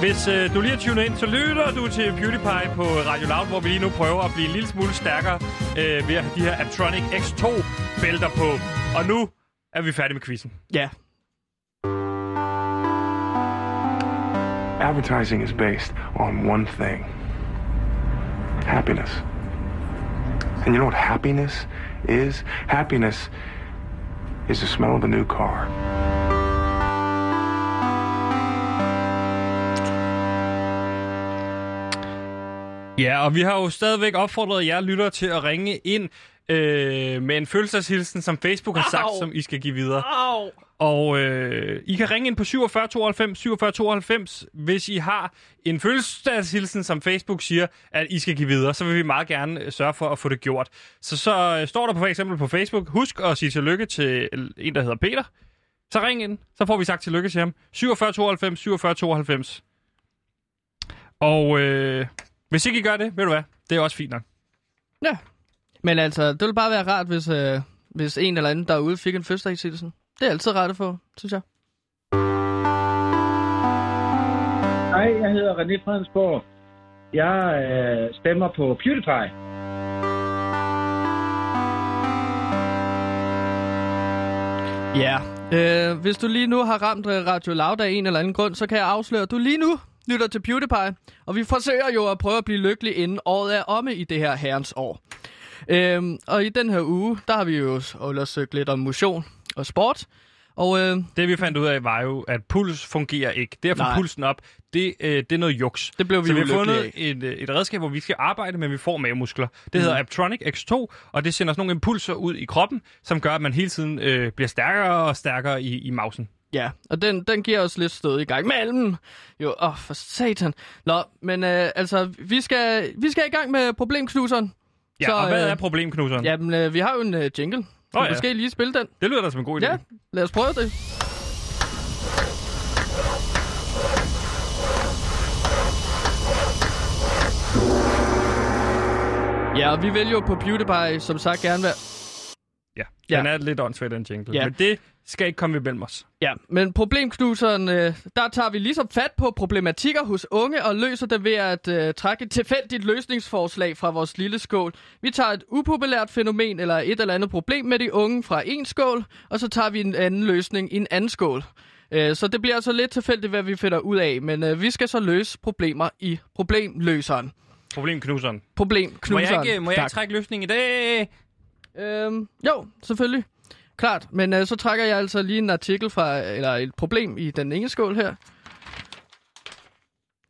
Hvis øh, du lige har tunet ind, så lytter du til PewDiePie på Radio Loud, hvor vi lige nu prøver at blive en lille smule stærkere øh, ved at have de her Aptronic X2-bælter på. Og nu er vi færdige med quizzen. Ja. Advertising is based on one thing happiness. And you know what happiness is? Happiness is the smell of a new car. Ja, og vi har jo stadigvæk opfordret jer lyttere til at ringe ind øh, med en følelseshilsen, som Facebook har sagt, Au. som I skal give videre. Au. Og øh, I kan ringe ind på 47 92 47 92, hvis I har en fødselsdagshilsen, som Facebook siger, at I skal give videre. Så vil vi meget gerne øh, sørge for at få det gjort. Så så øh, står der på for eksempel på Facebook, husk at sige tillykke til en, der hedder Peter. Så ring ind, så får vi sagt tillykke til ham. 47 92 47 92. Og øh, hvis ikke I gør det, ved du hvad, det er også fint nok. Ja. Men altså, det ville bare være rart, hvis, øh, hvis en eller anden derude fik en fødselsdagshilsen. Det er altid rart at få, synes jeg. Hej, jeg hedder René Fredensborg. Jeg øh, stemmer på PewDiePie. Ja. Øh, hvis du lige nu har ramt øh, Radio Loud af en eller anden grund, så kan jeg afsløre, at du lige nu lytter til PewDiePie. Og vi forsøger jo at prøve at blive lykkelig inden året er omme i det her herrens år. Øhm, og i den her uge, der har vi jo undersøgt lidt om motion og sport. Og øh, Det vi fandt ud af var jo, at puls fungerer ikke. Få Nej. pulsen op, det, øh, det er noget juks. Det blev vi Så vi har fundet et, øh, et redskab, hvor vi skal arbejde, men vi får mavemuskler. Det hedder Mm. Aptronic X2, og det sender sådan nogle impulser ud i kroppen, som gør, at man hele tiden øh, bliver stærkere og stærkere i, i mausen. Ja, og den, den giver os lidt stød i gang mellem. Jo, åh, for satan. Nå, men øh, altså, vi skal, vi skal i gang med problemknuseren. Ja, Så, og hvad øh, er problemknuseren? Jamen, øh, vi har jo en øh, jingle. Oh, ja. måske lige spille den? Det lyder da som en god idé. Ja, lad os prøve det. Ja, og vi vil jo på PewDiePie, som sagt, gerne være... ja. Ja. Den er lidt åndssvagt, den jingle. Ja. Men det skal ikke komme imellem os. Ja, men problemknuseren, øh, der tager vi ligesom fat på problematikker hos unge og løser det ved at øh, trække et tilfældigt løsningsforslag fra vores lille skål. Vi tager et upopulært fænomen eller et eller andet problem med de unge fra en skål, og så tager vi en anden løsning i en anden skål. Øh, så det bliver altså lidt tilfældigt, hvad vi finder ud af, men øh, vi skal så løse problemer i problemløseren. Problemknuseren. Må Problemknuseren. jeg ikke, må jeg ikke trække løsningen i dag? Øhm, jo, selvfølgelig. Klart, men øh, så trækker jeg altså lige en artikel fra, eller et problem i den ene skål her.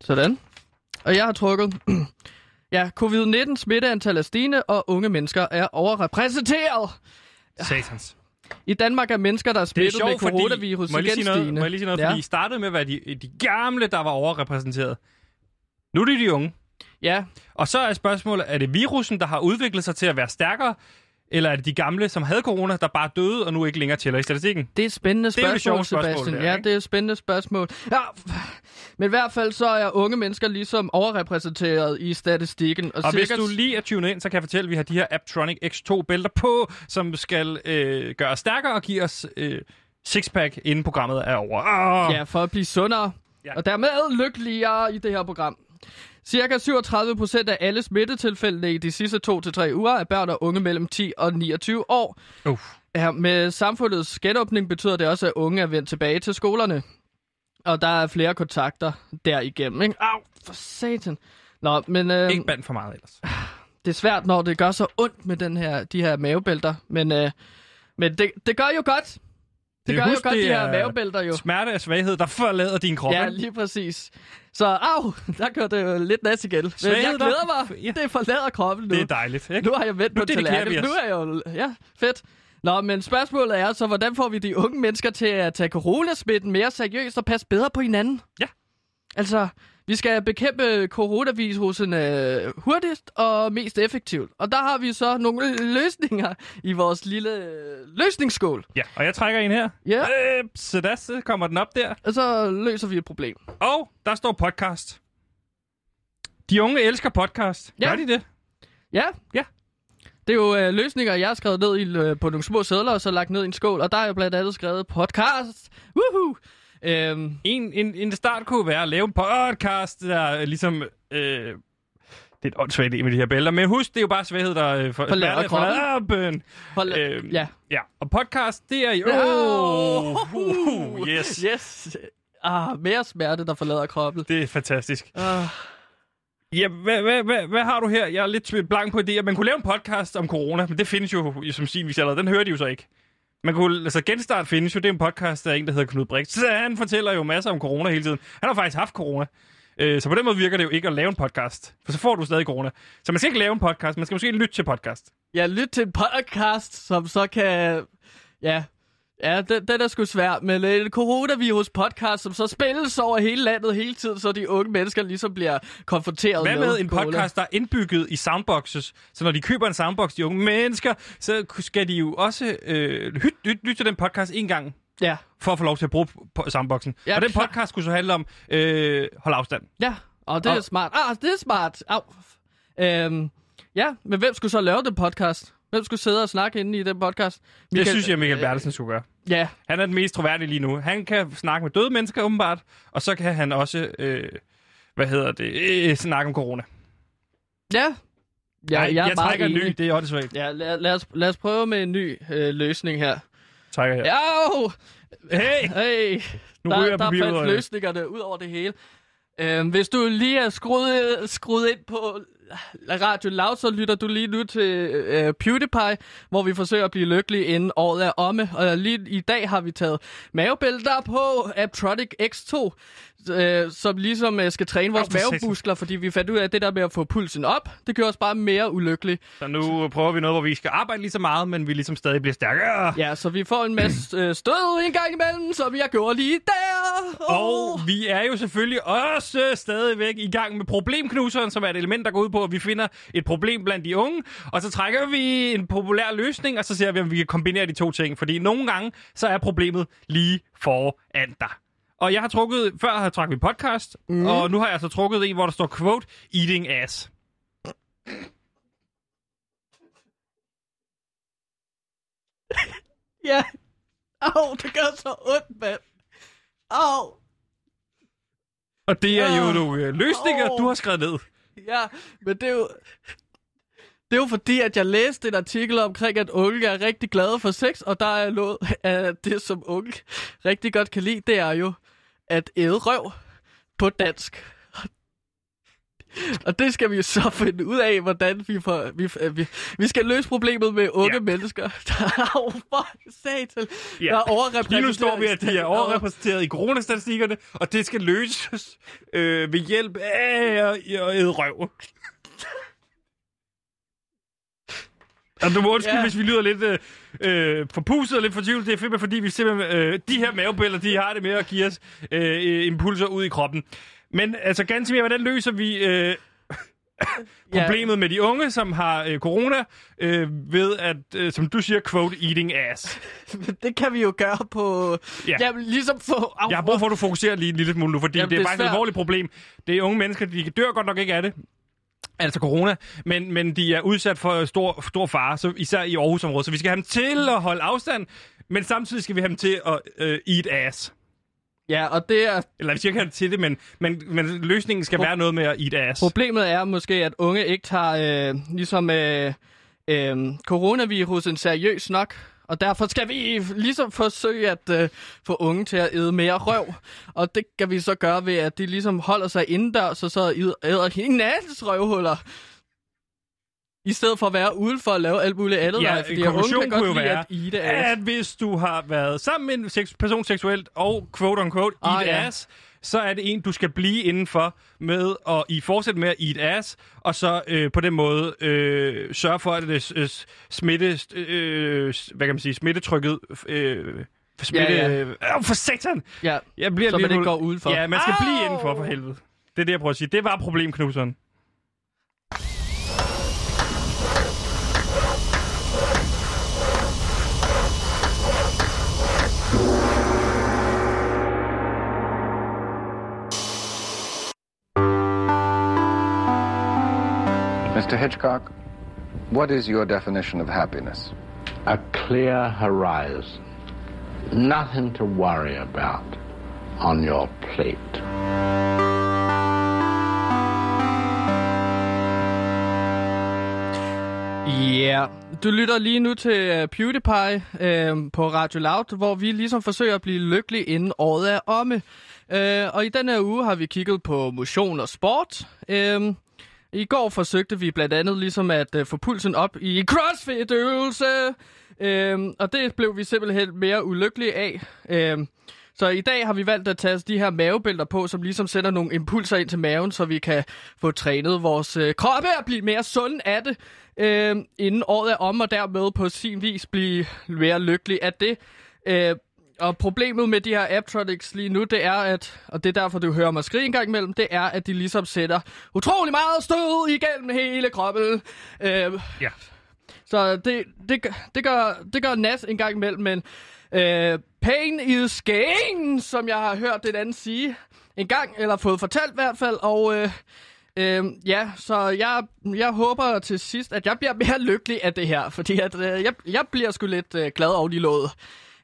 Sådan. Og jeg har trukket. (clears throat) ja, covid-19 smitteantal er stigende, og unge mennesker er overrepræsenteret. Satans. I Danmark er mennesker, der er Det er smittet med sjovt, fordi... coronavirus Må sige igen noget? stigende. Må jeg lige sige noget? ja. Fordi I startede med at være de, de gamle, der var overrepræsenteret. Nu er det de unge. ja, Og så er spørgsmålet, er det virusen, der har udviklet sig til at være stærkere, eller er det de gamle, som havde corona, der bare døde og nu ikke længere tæller i statistikken? det er et spændende Det er det spørgsmål, sjove spørgsmål, Sebastian. det her, ja, det er et spændende spørgsmål. Ja, men i hvert fald så er unge mennesker ligesom overrepræsenteret i statistikken. Og, Og hvis sikkert... du lige er tunet ind, så kan jeg fortælle, at vi har de her Aptronic X2-bælter på, som skal øh, gøre os stærkere og give os øh, sixpack, inden programmet er over. Oh! Ja, for at blive sundere. Ja. Og dermed lykkeligere i det her program. Cirka 37 procent af alle smittetilfældene i de sidste 2-3 uger er børn og unge mellem 10 og 29 år. Uff. Ja, med samfundets genåbning betyder det også, at unge er vendt tilbage til skolerne. Og der er flere kontakter derigennem, ikke? Au, for satan. Nå, men øh, Ikke band for meget ellers. det er svært, når det gør så ondt med den her, de her mavebælter. Men, øh, men det, det gør jo godt. Det, Det- gør husk, jo godt, de her er mavebælter jo. Smerte er svaghed, der forlader din krop. Ja, lige præcis. Så au, der gør det jo lidt nas igen. Men jeg der- glæder mig. Ja. Det forlader kroppen nu. Det er dejligt, ikke? Nu har jeg vendt Nu på tallerkenen. Nu er jeg jo... Ja, fedt. Nå, men spørgsmålet er så, hvordan får vi de unge mennesker til at tage coronasmitten mere seriøst og passe bedre på hinanden? Ja. Altså, vi skal bekæmpe coronavirusen øh, hurtigst og mest effektivt. Og der har vi så nogle (laughs) løsninger i vores lille øh, løsningsskål. Ja, og jeg trækker en her. Ja. Øh, så der så kommer den op der. Og så løser vi et problem. Og der står podcast. De unge elsker podcast. Ja. Gør de det? Ja. Ja. Det er jo øh, løsninger, jeg har skrevet ned i, øh, på nogle små sædler, og så lagt ned i en skål. Og der er jeg blandt andet skrevet podcast. Woohoo! Øhm, En, en, en start kunne være at lave en podcast, der er ligesom... Øh, det er et åndssvagt med de her bælter, men husk, det er jo bare svaghed, der øh, for, Forlader kroppen. kroppen. hold, Øhm, ja. Ja, og podcast, det er jo... Oh, uh, uh, yes. Yes. Ah, mere smerte, der forlader kroppen. Det er fantastisk. Ah. Ja, hvad, hvad, hvad, hvad har du her? Jeg er lidt blank på idéer. Man kunne lave en podcast om corona, men det findes jo som Sinvis allerede. Den hører de jo så ikke. Man kunne, altså Genstart findes jo, det er en podcast, der er en, der hedder Knud Brix. Så han fortæller jo masser om corona hele tiden. Han har faktisk haft corona. Øh, så på den måde virker det jo ikke at lave en podcast. For så får du stadig corona. Så man skal ikke lave en podcast, man skal måske lytte til podcast. Ja, lytte til en podcast, som så kan... Ja, ja den, den er sgu svær, men øh, en coronavirus-podcast, som så spilles over hele landet hele tiden, så de unge mennesker ligesom bliver konfronteret Hvad med en corona. podcast, der er indbygget i soundboxes? Så når de køber en soundbox, de unge mennesker, så skal de jo også øh, lytte lyt, lyt til den podcast en gang, Ja, for at få lov til at bruge på soundboxen. Ja, og den klar. podcast skulle så handle om øh, hold afstand. ja, og det er Og- smart. Ah, det er smart. Au. Øhm, ja, men hvem skulle så lave den podcast? Hvem skulle sidde og snakke inde i den podcast? Det synes jeg, Michael Bertelsen skulle gøre. Ja, Han er den mest troværdige lige nu. Han kan snakke med døde mennesker, åbenbart, og så kan han også, øh, hvad hedder det, øh, snakke om corona. ja. Ja, Nej, jeg, jeg meget trækker en ny, det er åndssvagt. Ja, lad, lad, os, lad os prøve med en ny øh, løsning her. Trækker her. Ja, Hey! hey, Nu der, ryger der det. løsningerne ud over det hele. Øh, hvis du lige er skruet, skruet ind på Radio Loud, så lytter du lige nu til øh, PewDiePie, hvor vi forsøger at blive lykkelige inden året er omme. Og lige i dag har vi taget mavebælter på Aptronic X2, øh, som ligesom øh, skal træne vores satan. mavemuskler, fordi vi fandt ud af, at det der med at få pulsen op, det gør os bare mere ulykkelige. Så nu prøver vi noget, hvor vi skal arbejde lige så meget, men vi ligesom stadig bliver stærkere. Ja, så vi får en masse (clears throat) øh, stød en gang imellem, som jeg gjorde lige der. Og vi er jo selvfølgelig også stadigvæk i gang med problemknuseren, som er et element, der går ud på, at vi finder et problem blandt de unge, og så trækker vi en populær løsning, og så ser vi, om vi kan kombinere de to ting. Fordi nogle gange, så er problemet lige foran dig. Og jeg har trukket, før har jeg trukket vi podcast, mm. og nu har jeg så trukket en, hvor der står quote, eating ass. (laughs) Ja. Au, det gør så ondt, mand. Au. Og det er jo Ah. nogle øh, løsninger, Åh. du har skrevet ned. Ja, men det er jo... Det er jo fordi, at jeg læste en artikel omkring, at unge er rigtig glade for sex, og der er noget af det, som unge rigtig godt kan lide, det er jo at æde røv på dansk. Og det skal vi så finde ud af, hvordan vi får... Vi, vi, vi skal løse problemet med unge Ja. mennesker. (laughs) Au, for satan. Ja. Der er overrepræsenteret Lige nu står vi, at de er overrepræsenteret i coronastatistikkerne, og det skal løses øh, ved hjælp af æde røv. (laughs) Og du må undskylde. Ja. hvis vi lyder lidt øh, øh, forpustet og lidt fortvivlet. Det er simpelthen, fordi vi simpelthen, øh, de her mavebælter, de har det med at give os øh, impulser ud i kroppen. Men altså, ganske mere, hvordan løser vi øh, (laughs) problemet med de unge, som har øh, corona, øh, ved at, øh, som du siger, quote, eating ass? (laughs) Det kan vi jo gøre på... Ja. Ja. Jamen, ligesom få... Au, Jeg har brug for, at du fokuserer lige en lille smule nu, fordi Jamen, det er det er faktisk et alvorligt problem. Det er unge mennesker, de dør godt nok ikke af det. Altså corona, men, men de er udsat for stor, stor fare, så især i Aarhusområdet. Så vi skal have dem til at holde afstand, men samtidig skal vi have dem til at øh, eat ass. Ja, og det er Eller ikke have dem til det, men, men, men løsningen skal Pro- være noget med at eat ass. Problemet er måske, at unge ikke tager øh, ligesom øh, øh, coronavirusen seriøst nok. Og derfor skal vi ligesom forsøge at øh, få unge til at æde mere røv. Og det kan vi så gøre ved, at de ligesom holder sig indendørs, og så æder hinandens røvhuller. I stedet for at være udenfor og lave alt muligt andet. Ja, fordi unge kan godt lide være, at ass. at hvis du har været sammen med en sex- person seksuelt og quote on quote eat Ah, ja. ass, så er det en, du skal blive indenfor med at i fortsætte med at eat ass, og så øh, på den måde øh, sørge for, at det øh, smitte, øh, hvad kan man sige, smittetrykket øh, smitte, Ja, ja. Øh, for satan! Ja, Jeg bliver så lige man ikke går udenfor. Ja, man skal Au! blive indenfor for helvede. Det er det, jeg prøver at sige. Det var problemknuseren. Mr. Hitchcock, what is your definition of happiness? a clear horizon. Nothing to worry about on your plate. Ja, yeah. du lytter lige nu til PewDiePie uh, på Radio Loud, hvor vi ligesom forsøger at blive lykkelige inden året er omme. Uh, og i den her uge har vi kigget på motion og sport. Uh, i går forsøgte vi blandt andet ligesom at uh, få pulsen op i CrossFit-øvelse, øhm, og det blev vi simpelthen mere ulykkelige af. Øhm, så i dag har vi valgt at tage de her mavebælter på, som ligesom sender nogle impulser ind til maven, så vi kan få trænet vores øh, kroppe og blive mere sunde af det, øh, inden året er om, og dermed på sin vis blive mere lykkelig af det. Øh, og problemet med de her Aptronics lige nu, det er, at, og det er derfor, du hører mig skrige en gang imellem, det er, at de ligesom sætter utrolig meget stød igennem hele kroppen. Øh, Ja. så det, det, det, gør, det gør nas en gang imellem, men øh, pain is gain, som jeg har hørt den anden sige en gang, eller fået fortalt i hvert fald, og øh, øh, ja, så jeg, jeg håber til sidst, at jeg bliver mere lykkelig af det her, fordi at, øh, jeg, jeg bliver sgu lidt øh, glad over de låget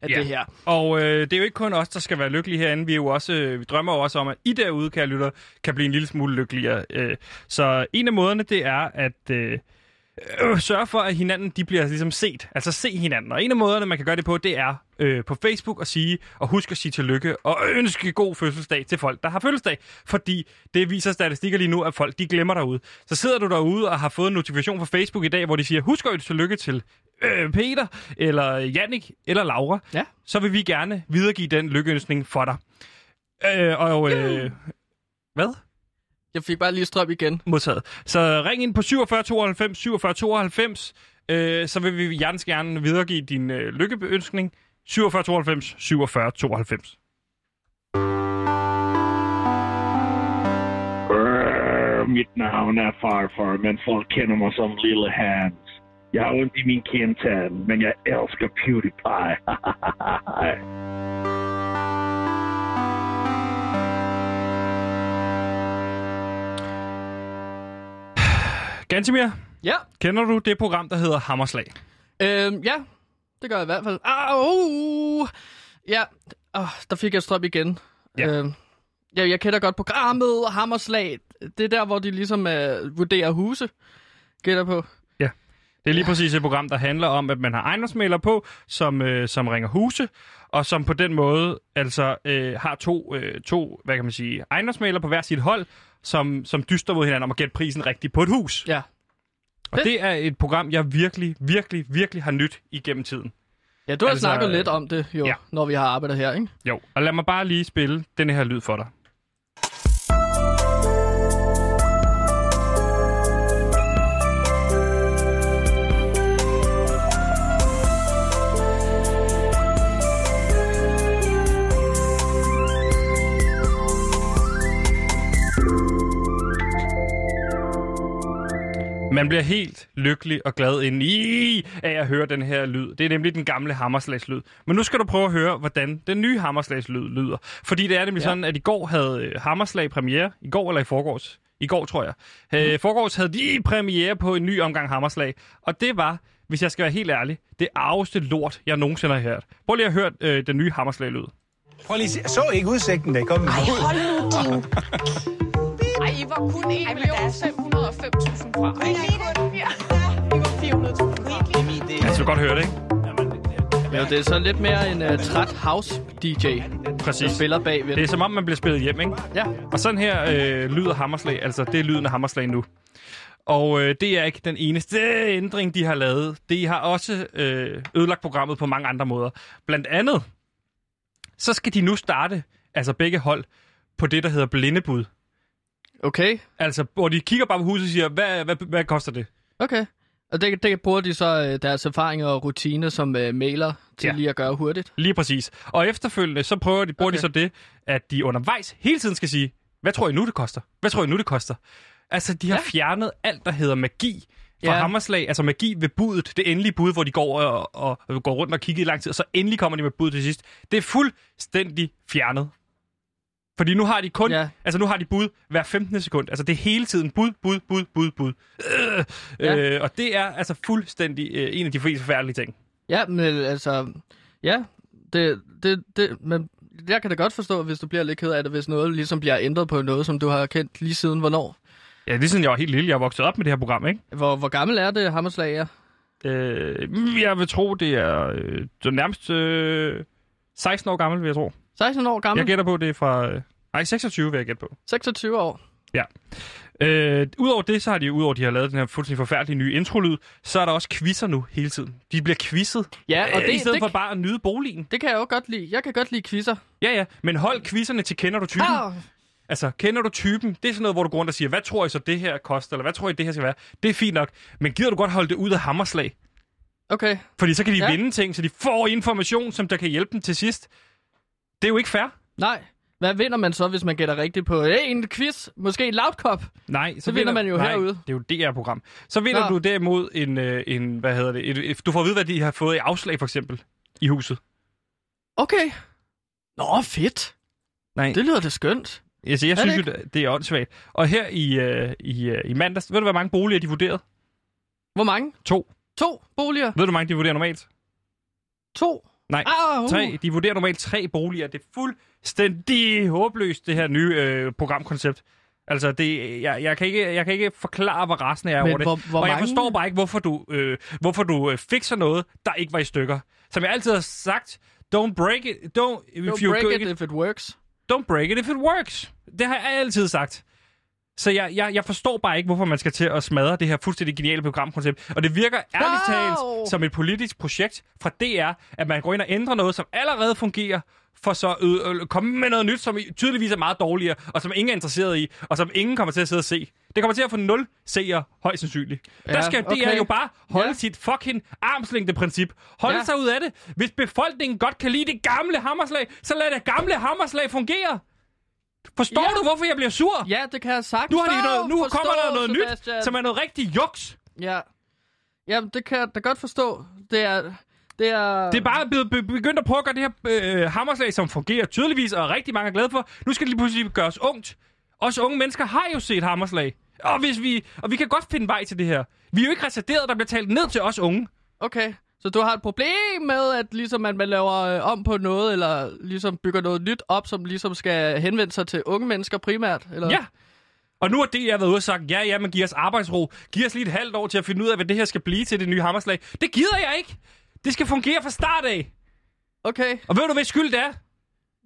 af Ja. det her. Og øh, det er jo ikke kun os, der skal være lykkelige herinde. Vi, er jo også, øh, vi drømmer jo også om, at I derude, kære lytter, kan blive en lille smule lykkeligere. Øh, så en af måderne, det er, at... Øh, øh, sørge for, at hinanden de bliver ligesom set. Altså se hinanden. Og en af måderne, man kan gøre det på, det er øh, på Facebook at sige, og husk at sige tillykke, og ønske god fødselsdag til folk, der har fødselsdag. Fordi det viser statistikker lige nu, at folk de glemmer derude. Så sidder du derude og har fået en notifikation fra Facebook i dag, hvor de siger, husk at ønske tillykke til øh, Peter, eller Jannik, eller Laura. Ja. Så vil vi gerne videregive den lykkeønskning for dig. Øh, og øh, hvad? Jeg fik bare lige strøm igen. modtaget. Så ring ind på 47 92 47 92, øh, så vil vi hjertens gerne videregive din øh, lykkeønskning. 47 92 47 92. Øh, mit navn er Farfar, men folk kender mig som Lille Hans. Jeg har ondt i min kindtand, men jeg elsker PewDiePie. (sighs) Gantimir, Ja. kender du det program, der hedder Hammerslag? Øhm, ja, det gør jeg i hvert fald. Au! Ja, oh, der fik jeg strøm igen. Ja. Øhm, ja, jeg kender godt programmet og Hammerslag. Det er der, hvor de ligesom øh, vurderer huse. Gætter på. Det er lige præcis et program, der handler om, at man har ejendomsmælere på, som, øh, som ringer huse, og som på den måde altså øh, har to, øh, to hvad kan man sige, ejendomsmælere på hver sit hold, som, som dyster mod hinanden om at gætte prisen rigtigt på et hus. Ja. Og det er et program, jeg virkelig, virkelig, virkelig har nyt igennem tiden. Ja, du har Altså, snakket lidt om det, jo, ja. når vi har arbejdet her, ikke? Jo, og lad mig bare lige spille den her lyd for dig. Man bliver helt lykkelig og glad ind i af at høre den her lyd. Det er nemlig den gamle hammerslagslyd. Men nu skal du prøve at høre, hvordan den nye hammerslagslyd lyder. Fordi det er nemlig ja. Sådan, at i går havde øh, Hammerslag premiere. I går eller i forgårs? I går, tror jeg. Øh, forgårs havde de premiere på en ny omgang Hammerslag. Og det var, hvis jeg skal være helt ærlig, det arveste lort, jeg nogensinde har hørt. Prøv lige at høre øh, den nye Hammerslag-lyd. Prøv lige at se. Så ikke udsigten, der kom. Ej, hold nu din... (laughs) Ej, I var kun 1 million 505.000 fra. Ej, ja, I var 400.000 fra. Altså, du kan godt høre det, ikke? Men jo, det er så lidt mere en uh, træt house-DJ, der Præcis. spiller bagved. Det er som om, man bliver spillet hjem, ikke? Ja. Og sådan her øh, lyder Hammerslag, altså det er lyden af Hammerslag nu. Og øh, det er ikke den eneste ændring, de har lavet. De har også øh, ødelagt programmet på mange andre måder. Blandt andet, så skal de nu starte, altså begge hold, på det, der hedder blindebud. Okay, Altså, hvor de kigger bare på huset og siger, hvad, hvad, hvad koster det? okay. Og det, det bruger de så øh, deres erfaringer og rutine som øh, mailer til Ja. lige at gøre hurtigt. Lige præcis. Og efterfølgende, så prøver de, bruger okay. de så det, at de undervejs hele tiden skal sige, hvad tror I nu, det koster? Hvad tror I nu, det koster? Altså, de har ja. Fjernet alt, der hedder magi fra ja. Hammerslag. Altså magi ved budet, det endelige bud, hvor de går, og, og, og går rundt og kigger i lang tid, og så endelig kommer de med bud til sidst. Det er fuldstændig fjernet. Fordi nu har de kun, ja. Altså nu har de bud hver 15. sekund. Altså det er hele tiden bud, bud, bud, bud, bud. Øh, Ja. øh, og det er altså fuldstændig øh, en af de flest forfærdelige ting. Ja, men altså... Ja, det, det, det, men jeg kan da godt forstå, hvis du bliver lidt ked af det, hvis noget ligesom bliver ændret på noget, som du har kendt lige siden hvornår. Ja, det er sådan, jeg var helt lille. Jeg vokset op med det her program, ikke? Hvor, hvor gammel er det, Hammerslag er? Øh, jeg vil tro, det er, øh, det nærmest øh, 16 år gammel, vil jeg tro. 16 år gammel? Jeg gætter på, det er fra... Øh, nej, 26 vil jeg gætte på. 26 år. Øh, Udover det, så har de, udover de har lavet den her fuldstændig forfærdelige nye introlyd, så er der også quizzer nu hele tiden. De bliver quizzet, Ja, og øh, det, i stedet det, for bare at nyde boligen. det kan jeg jo godt lide. Jeg kan godt lide quizzer. Ja, ja, men hold quizzerne til kender du typen. Ah, Altså, kender du typen? Det er sådan noget, hvor du går rundt og siger, hvad tror I så det her koster, eller hvad tror I det her skal være? Det er fint nok, men gider du godt holde det ud af hammerslag? okay. Fordi så kan de ja. Ja. vinde ting, så de får information, som der kan hjælpe dem til sidst. Det er jo ikke fair. Nej. Hvad vinder man så, hvis man gætter rigtigt på hey, en quiz? Måske en loudkop? Nej, så Så vinder man jo nej, herude. det er jo det her program. Så vinder Nå. du derimod en, øh, en hvad hedder det, et, et, du får at vide, hvad de har fået i afslag, for eksempel, i huset. Okay. Nå, fedt. Nej, Det lyder da skønt. altså, jeg er det synes jo, det er åndssvagt. Og her i, øh, i, øh, i mandags, ved du, hvor mange boliger de vurderede? Hvor mange? To. To boliger? Ved du, hvor mange de vurderer normalt? To? Nej, Ah, uh. tre. De vurderer normalt tre boliger. Det er fuldstændig håbløst, det her nye øh, programkoncept. Altså, det, jeg, jeg, kan ikke, jeg kan ikke forklare, hvor jeg er Men over det. hvor- hvor og jeg mange- forstår bare ikke, hvorfor du, øh, hvorfor du øh, fikser noget, der ikke var i stykker. Som jeg altid har sagt, don't break it, don't, if Don't you break go- it if it works. don't break it if it works. Det har jeg altid sagt. Så jeg, jeg, jeg forstår bare ikke, hvorfor man skal til at smadre det her fuldstændig geniale programkoncept. Og det virker ærligt Au! talt som et politisk projekt fra DR, at man går ind og ændrer noget, som allerede fungerer, for så at øh, komme med noget nyt, som tydeligvis er meget dårligere, og som ingen er interesseret i, og som ingen kommer til at sidde og se. Det kommer til at få nul seere, højst sandsynligt. Ja, der skal DR okay. jo bare holde ja. sit fucking armslængde-princip. Holde Ja. sig ud af det. Hvis befolkningen godt kan lide det gamle hammerslag, så lad det gamle hammerslag fungere. Forstår Ja. du, hvorfor jeg bliver sur? Ja, det kan jeg sagtens Nu, har de noget, nu forstå, kommer der noget Sebastian. nyt, som er noget rigtig juks. Ja. Jamen, det kan jeg da godt forstå. Det er... Det er... Det er bare blevet be- begyndt at prøve at gøre det her øh, hammerslag, som fungerer tydeligvis, og rigtig mange er glade for. Nu skal det lige pludselig gøres ungt. Os unge mennesker har jo set hammerslag. Og, hvis vi, og vi kan godt finde vej til det her. Vi er jo ikke reserveret, der bliver talt ned til os unge. Okay. Så du har et problem med, at ligesom at man laver øh, om på noget, eller ligesom bygger noget nyt op, som ligesom skal henvende sig til unge mennesker primært? Eller? Ja. Og nu har det, jeg været ude og sagt, ja, ja, men giv os arbejdsro. Giv os lige et halvt år til at finde ud af, hvad det her skal blive til det nye hammerslag. Det gider jeg ikke. Det skal fungere fra start af. Okay. Og ved du, hvad skyld det er?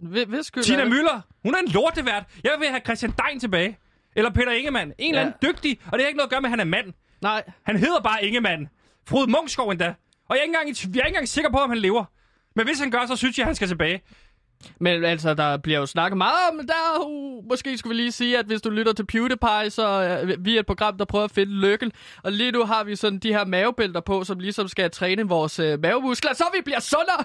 Ved, ved skyld Tina er? Møller, hun er en lortevært. Jeg vil have Christian Dein tilbage. Eller Peter Ingemann. En eller Ja. anden dygtig. Og det har ikke noget at gøre med, at han er mand. Nej. Han hedder bare Ingemann. Frode Mungskov endda. Og jeg er, ikke engang, jeg er ikke engang sikker på, om han lever. Men hvis han gør, så synes jeg, han skal tilbage. Men altså, der bliver jo snakket meget om, der uh, måske skulle vi lige sige, at hvis du lytter til PewDiePie, så uh, vi er et program, der prøver at finde lykken. Og lige nu har vi sådan de her mavebælter på, som ligesom skal træne vores uh, mavemuskler, så vi bliver sundere,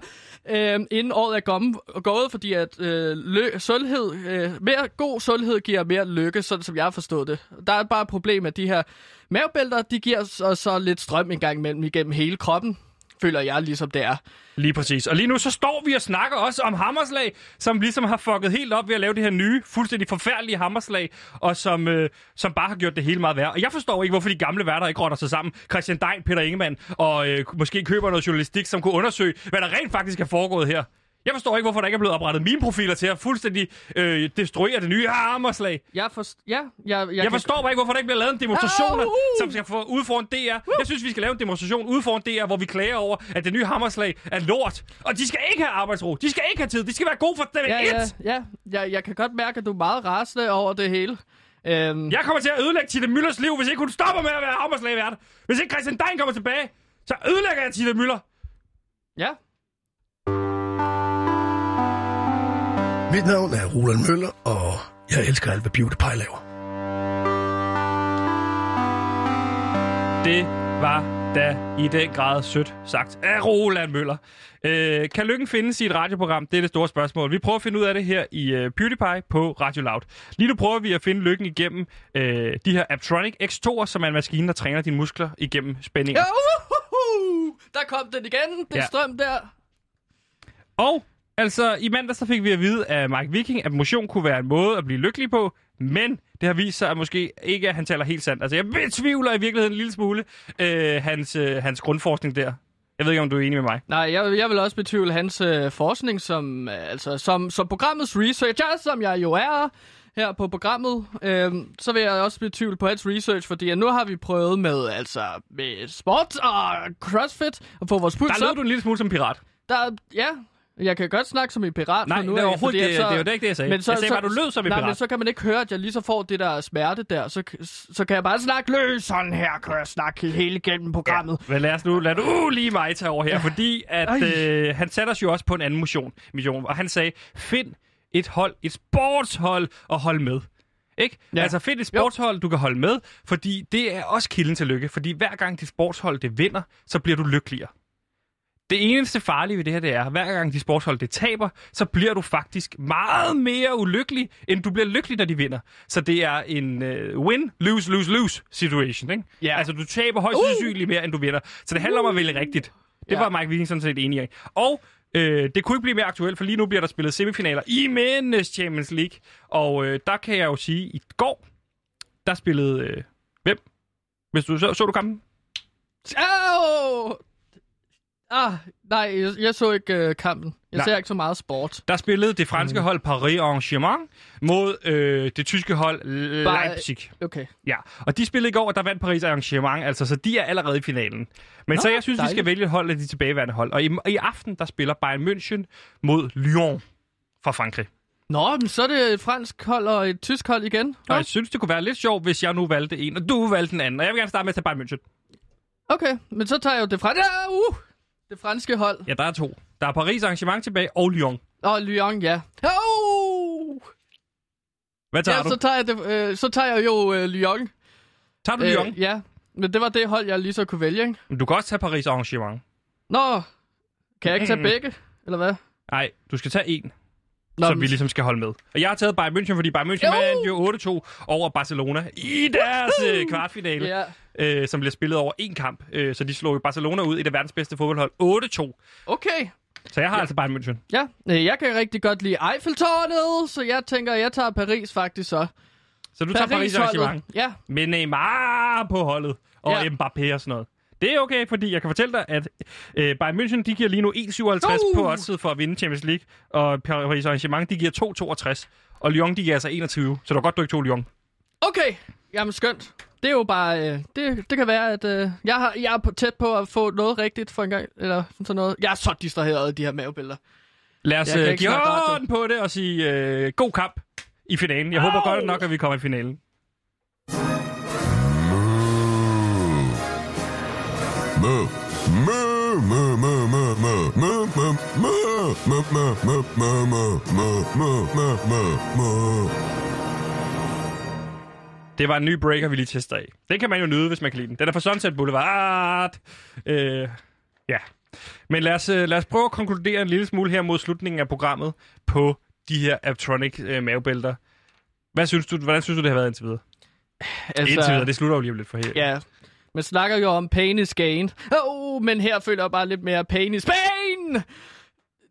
uh, inden året er gomme, gået, fordi at uh, lø- sundhed, uh, mere god sundhed giver mere lykke, sådan som jeg har forstået det. Der er bare et problem, at de her mavebælter, de giver os så, så lidt strøm en gang imellem igennem hele kroppen, føler jeg ligesom det er. Lige præcis. Og lige nu så står vi og snakker også om hammerslag, som ligesom har fucket helt op ved at lave det her nye, fuldstændig forfærdelige hammerslag, og som, øh, som bare har gjort det hele meget værre. Og jeg forstår ikke, hvorfor de gamle værter ikke rotter sig sammen. Christian Dein, Peter Ingemann, og øh, måske køber noget journalistik, som kunne undersøge, hvad der rent faktisk er foregået her. Jeg forstår ikke, hvorfor der ikke er blevet oprettet mine profiler til at fuldstændig øh, destruere det nye hammerslag. Jeg, forst- ja, jeg, jeg, Jeg forstår bare ikke, hvorfor der ikke bliver lavet en demonstration, Au! som skal få ud foran DR. Jeg synes, vi skal lave en demonstration ude foran DR, hvor vi klager over, at det nye hammerslag er lort. Og de skal ikke have arbejdsro. De skal ikke have tid. De skal være gode for dag Ja, et. ja, ja. Jeg, jeg kan godt mærke, at du er meget rasende over det hele. Øhm, Jeg kommer til at ødelægge Tine Møllers liv, hvis ikke hun stopper med at være hammerslagvært. Hvis ikke Christian Dein kommer tilbage, så ødelægger jeg Tine Møller. ja. Mit navn er Roland Møller, og jeg elsker alt, hvad PewDiePie laver. Det var da i den grad sødt sagt af Roland Møller. Øh, kan lykken findes i et radioprogram? Det er det store spørgsmål. Vi prøver at finde ud af det her i uh, PewDiePie på Radio Loud. Lige nu prøver vi at finde lykken igennem øh, de her Aptronic X2'er, som er en maskine, der træner dine muskler igennem spændinger. ja uhuhu! Der kom den igen, den Ja. strøm der. Og altså, i mandag så fik vi at vide af Mike Viking, at motion kunne være en måde at blive lykkelig på, men det har vist sig, at måske ikke, at han taler helt sandt. Altså, jeg betvivler i virkeligheden en lille smule øh, hans, øh, hans grundforskning der. Jeg ved ikke, om du er enig med mig. Nej, jeg, jeg vil også betvivle hans øh, forskning som, øh, altså, som, som programmets researcher, som jeg jo er her på programmet. Øhm, så vil jeg også betvivle på hans research, fordi nu har vi prøvet med, altså, med sport og crossfit at få vores puls Der lød op. du en lille smule som pirat. Der, ja, jeg kan godt snakke som en pirat Nej, nu det er overhovedet det- at det er jo ikke det, jeg sagde. Men Jeg sagde bare, du lød som en nej, pirat. men så kan man ikke høre, at jeg lige så får det der smerte der. Så, så kan jeg bare snakke løs. Sådan her kan jeg snakke hele gennem programmet. Men lad os nu, lad du lige mig tage over her, fordi at Ej. øh, han satte os jo også på en anden mission, mission, og han sagde, find et hold, et sportshold at holde med. Ikke? Ja. Ja. Altså find et sportshold, du kan holde med, fordi det er også kilden til lykke. Fordi hver gang dit sportshold det vinder, så bliver du lykkeligere. Det eneste farlige ved det her, det er, at hver gang dit sportshold det taber, så bliver du faktisk meget mere ulykkelig, end du bliver lykkelig, når de vinder. Så det er en uh, win, lose, lose, lose situation. Ikke? Ja. Altså du taber højst Uh! sandsynligt mere, end du vinder. Så det handler om at vælge rigtigt. Det Ja. var Mike Viking sådan set enig i. Og øh, det kunne ikke blive mere aktuelt, for lige nu bliver der spillet semifinaler i Mændenes Champions League. Og øh, der kan jeg jo sige, i går, der spillede... Øh, hvem? Hvis du så, så du kampen? Au! Ah, nej, jeg, jeg så ikke øh, kampen. Jeg Nej. ser ikke så meget sport. Der spillede det franske hold Paris Arrangement mod øh, det tyske hold Bare- Leipzig. Okay. Ja, og de spillede i går, og der vandt Paris Arrangement, altså, så de er allerede i finalen. Men Nå, så jeg synes, vi skal dejligt. vælge et hold af de tilbageværende hold. Og i, i aften, der spiller Bayern München mod Lyon fra Frankrig. Nå, men så er det et fransk hold og et tysk hold igen. Og jeg synes, det kunne være lidt sjovt, hvis jeg nu valgte en, og du valgte den anden. Og jeg vil gerne starte med at tage Bayern München. Okay, men så tager jeg jo det franske... Ja, uh, det franske hold. Ja, der er to. Der er Paris Arrangement tilbage, og Lyon. Og Lyon, ja. Oh! Hvad tager ja, du? så tager jeg, det, øh, så tager jeg jo øh, Lyon. Tager du Lyon? Øh, ja, men det var det hold, jeg lige så kunne vælge, ikke? Men Du kan også tage Paris Arrangement. Nå, kan jeg ikke tage begge, eller hvad? Nej, du skal tage en, Nå, som vi ligesom skal holde med. Og jeg har taget Bayern München, fordi Bayern München vandt jo 8-2 over Barcelona i deres øh, (laughs) kvartfinale, Ja. øh, som bliver spillet over en kamp. Øh, så de slog jo Barcelona ud i det verdens bedste fodboldhold 8-2. Okay. Så jeg har ja. altså Bayern München. Ja, øh, jeg kan rigtig godt lide Eiffeltårnet, så jeg tænker, jeg tager Paris faktisk så. Så du tager Paris. Arrangement. Ja. Med Neymar på holdet, og ja. Mbappé og sådan noget. Det er okay, fordi jeg kan fortælle dig, at øh, Bayern München de giver lige nu 1,57 Uh! på oddset for at vinde Champions League, og Paris Arrangement de giver 2,62, og Lyon de giver altså 21. Så var godt, du ikke tog Lyon. Okay, jamen skønt. Det er jo bare, øh, det, det kan være, at øh, jeg, har, jeg er på, tæt på at få noget rigtigt for en gang, eller sådan noget. Jeg er så distraheret af de her mavebilleder. Lad os øh, give snakke radio. hånd på det og sige øh, god kamp i finalen. Jeg håber godt nok, at vi kommer i finalen. Mø. Mø, mø, mø, mø, mø, mø, mø, mø, mø, mø, mø, mø, mø, mø, mø, mø, mø. Det var en ny breaker, vi lige tester af. Den kan man jo nyde, hvis man kan lide den. Den er fra Sunset Boulevard. Øh, ja. Men lad os, øh, lad os prøve at konkludere en lille smule her mod slutningen af programmet på de her Aptronic øh, mavebælter. Hvad synes du, hvordan synes du, det har været indtil videre? Altså, indtil videre, det slutter jo lige lidt for her. Ja, man snakker jo om pain is gain. Oh, men her føler jeg bare lidt mere pain is pain!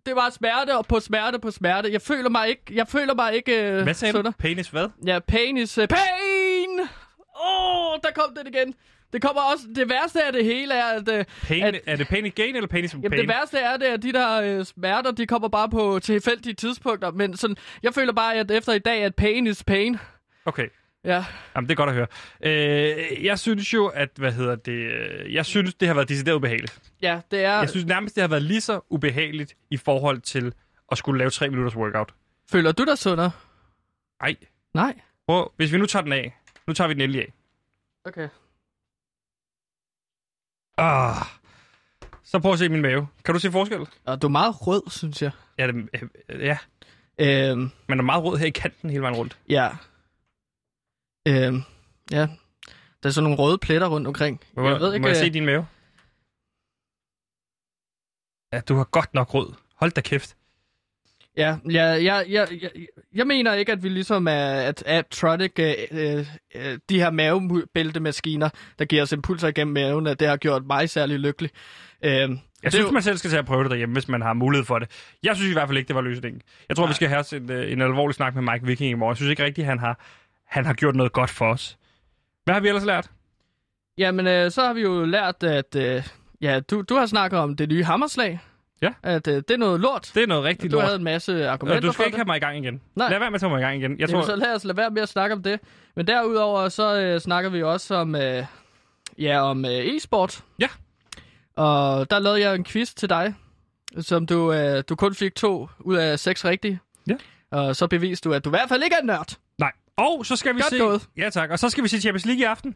Det var smerte og på smerte på smerte. Jeg føler mig ikke... Jeg føler mig ikke... Øh, Hvad sagde du? sundere. Penis hvad? Ja, pain is uh, pain! Åh, oh, der kom det igen. Det kommer også... Det værste af det hele er, at... Uh, Pain, at er det pain gain eller penis Jamen, pain? det værste er det, at de der øh, smerter, de kommer bare på tilfældige tidspunkter. Men sådan, jeg føler bare, at efter i dag, at pain is pain. Okay. Ja. Jamen, det er godt at høre. Øh, jeg synes jo, at, hvad hedder det, øh, jeg synes, det har været decideret ubehageligt. Ja, det er... Jeg synes nærmest, det har været lige så ubehageligt i forhold til at skulle lave tre minutters workout. Føler du dig sundere? Nej. Nej. Prøv, hvis vi nu tager den af. Nu tager vi den endelig af. Okay. Ah. Så prøv at se min mave. Kan du se forskel? Og du er meget rød, synes jeg. Ja, det, øh, ja. Øhm, Men er meget rød her i kanten hele vejen rundt. ja. Øhm, ja. Der er sådan nogle røde pletter rundt omkring. Må jeg, må jeg øh, se din mave? Ja, du har godt nok rød. Hold da kæft. Ja, ja, ja, ja, ja, jeg mener ikke, at vi ligesom er, at Aptronic, øh, øh, øh, de her mavebæltemaskiner, der giver os impulser igennem maven, at det har gjort mig særlig lykkelig. Øh, Jeg synes, jo- man selv skal tage at prøve det derhjemme, hvis man har mulighed for det. Jeg synes i hvert fald ikke, det var løsningen. Jeg tror, Nej. vi skal have en, øh, en alvorlig snak med Mike Viking i morgen. Jeg synes ikke rigtigt, han har, han har gjort noget godt for os. Hvad har vi ellers lært? Jamen, øh, så har vi jo lært, at øh, ja, du, du har snakket om det nye hammerslag. Ja. At øh, det er noget lort. Det er noget rigtig Du lort. havde en masse argumenter Og du skal ikke det. have mig i gang igen. Nej. Lad være med at tage mig i gang igen. Jeg Jeg tror, Jamen, så lad os lade være med at snakke om det. Men derudover, så øh, snakker vi også om, øh, ja, om øh, e-sport. Ja. Og der lavede jeg en quiz til dig, som du, øh, du kun fik to ud af seks rigtige. Ja. Og så beviste du, at du i hvert fald ikke er en nørd. Og så skal vi Godt se... gået. Ja, tak. Og så skal vi se Champions League i aften.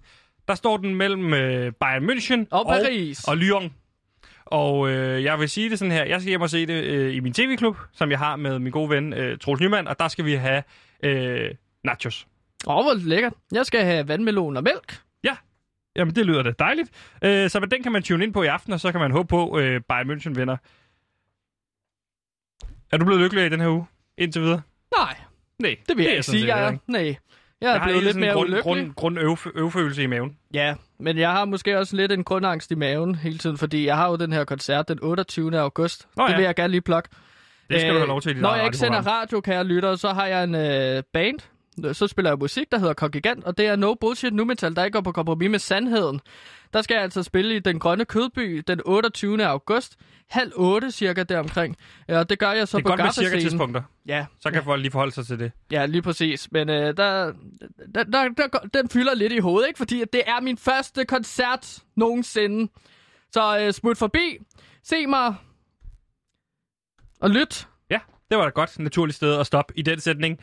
Der står den mellem øh, Bayern München Og Paris. og, og Lyon. Og øh, jeg vil sige det sådan her. Jeg skal hjem og se det øh, i min tv-klub, som jeg har med min gode ven øh, Troels Nyman. Og der skal vi have øh, nachos. Åh, hvor lækkert. Jeg skal have vandmelon og mælk. Ja, jamen det lyder da dejligt. Øh, så den kan man tune ind på i aften, og så kan man håbe på, øh, Bayern München vinder. Er du blevet lykkelig i den her uge? Indtil videre? Nej, Nej, det vil jeg er ikke sådan sige, set jeg er. Nej. Jeg er Jeg har blevet lidt mere grund, ulykkelig. grund, grund øv, øvfølelse i maven. Ja, men jeg har måske også lidt en grundangst i maven hele tiden, fordi jeg har jo den her koncert den 28. august. Nå det ja. vil jeg gerne lige plukke. Det skal du have lov til i dit Når jeg ikke sender radio, kære lytter, så har jeg en øh, band, så spiller jeg musik, der hedder Kongigant, og det er no bullshit nu metal, der ikke går på kompromis med sandheden. Der skal jeg altså spille i Den Grønne Kødby den 28. august, halv 8 cirka deromkring. Ja, og det gør jeg så Det er på godt med cirka tidspunkter. Ja, Så kan folk lige forholde sig til det. Ja, lige præcis. Men øh, der, der, der, der, den fylder lidt i hovedet, ikke? Fordi det er min første koncert nogensinde. Så øh, smut forbi, se mig og lyt. Ja, det var da godt naturligt sted at stoppe i den sætning.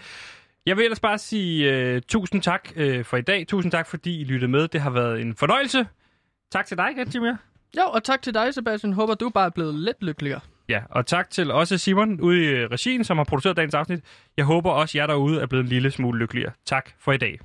Jeg vil ellers bare sige uh, tusind tak uh, for i dag. Tusind tak, fordi I lyttede med. Det har været en fornøjelse. Tak til dig, Gantimir. Jo, og tak til dig, Sebastian. Håber, du bare er blevet lidt lykkeligere. Ja, og tak til også Simon ude i øh, regien, som har produceret dagens afsnit. Jeg håber også, jer derude er blevet en lille smule lykkeligere. Tak for i dag.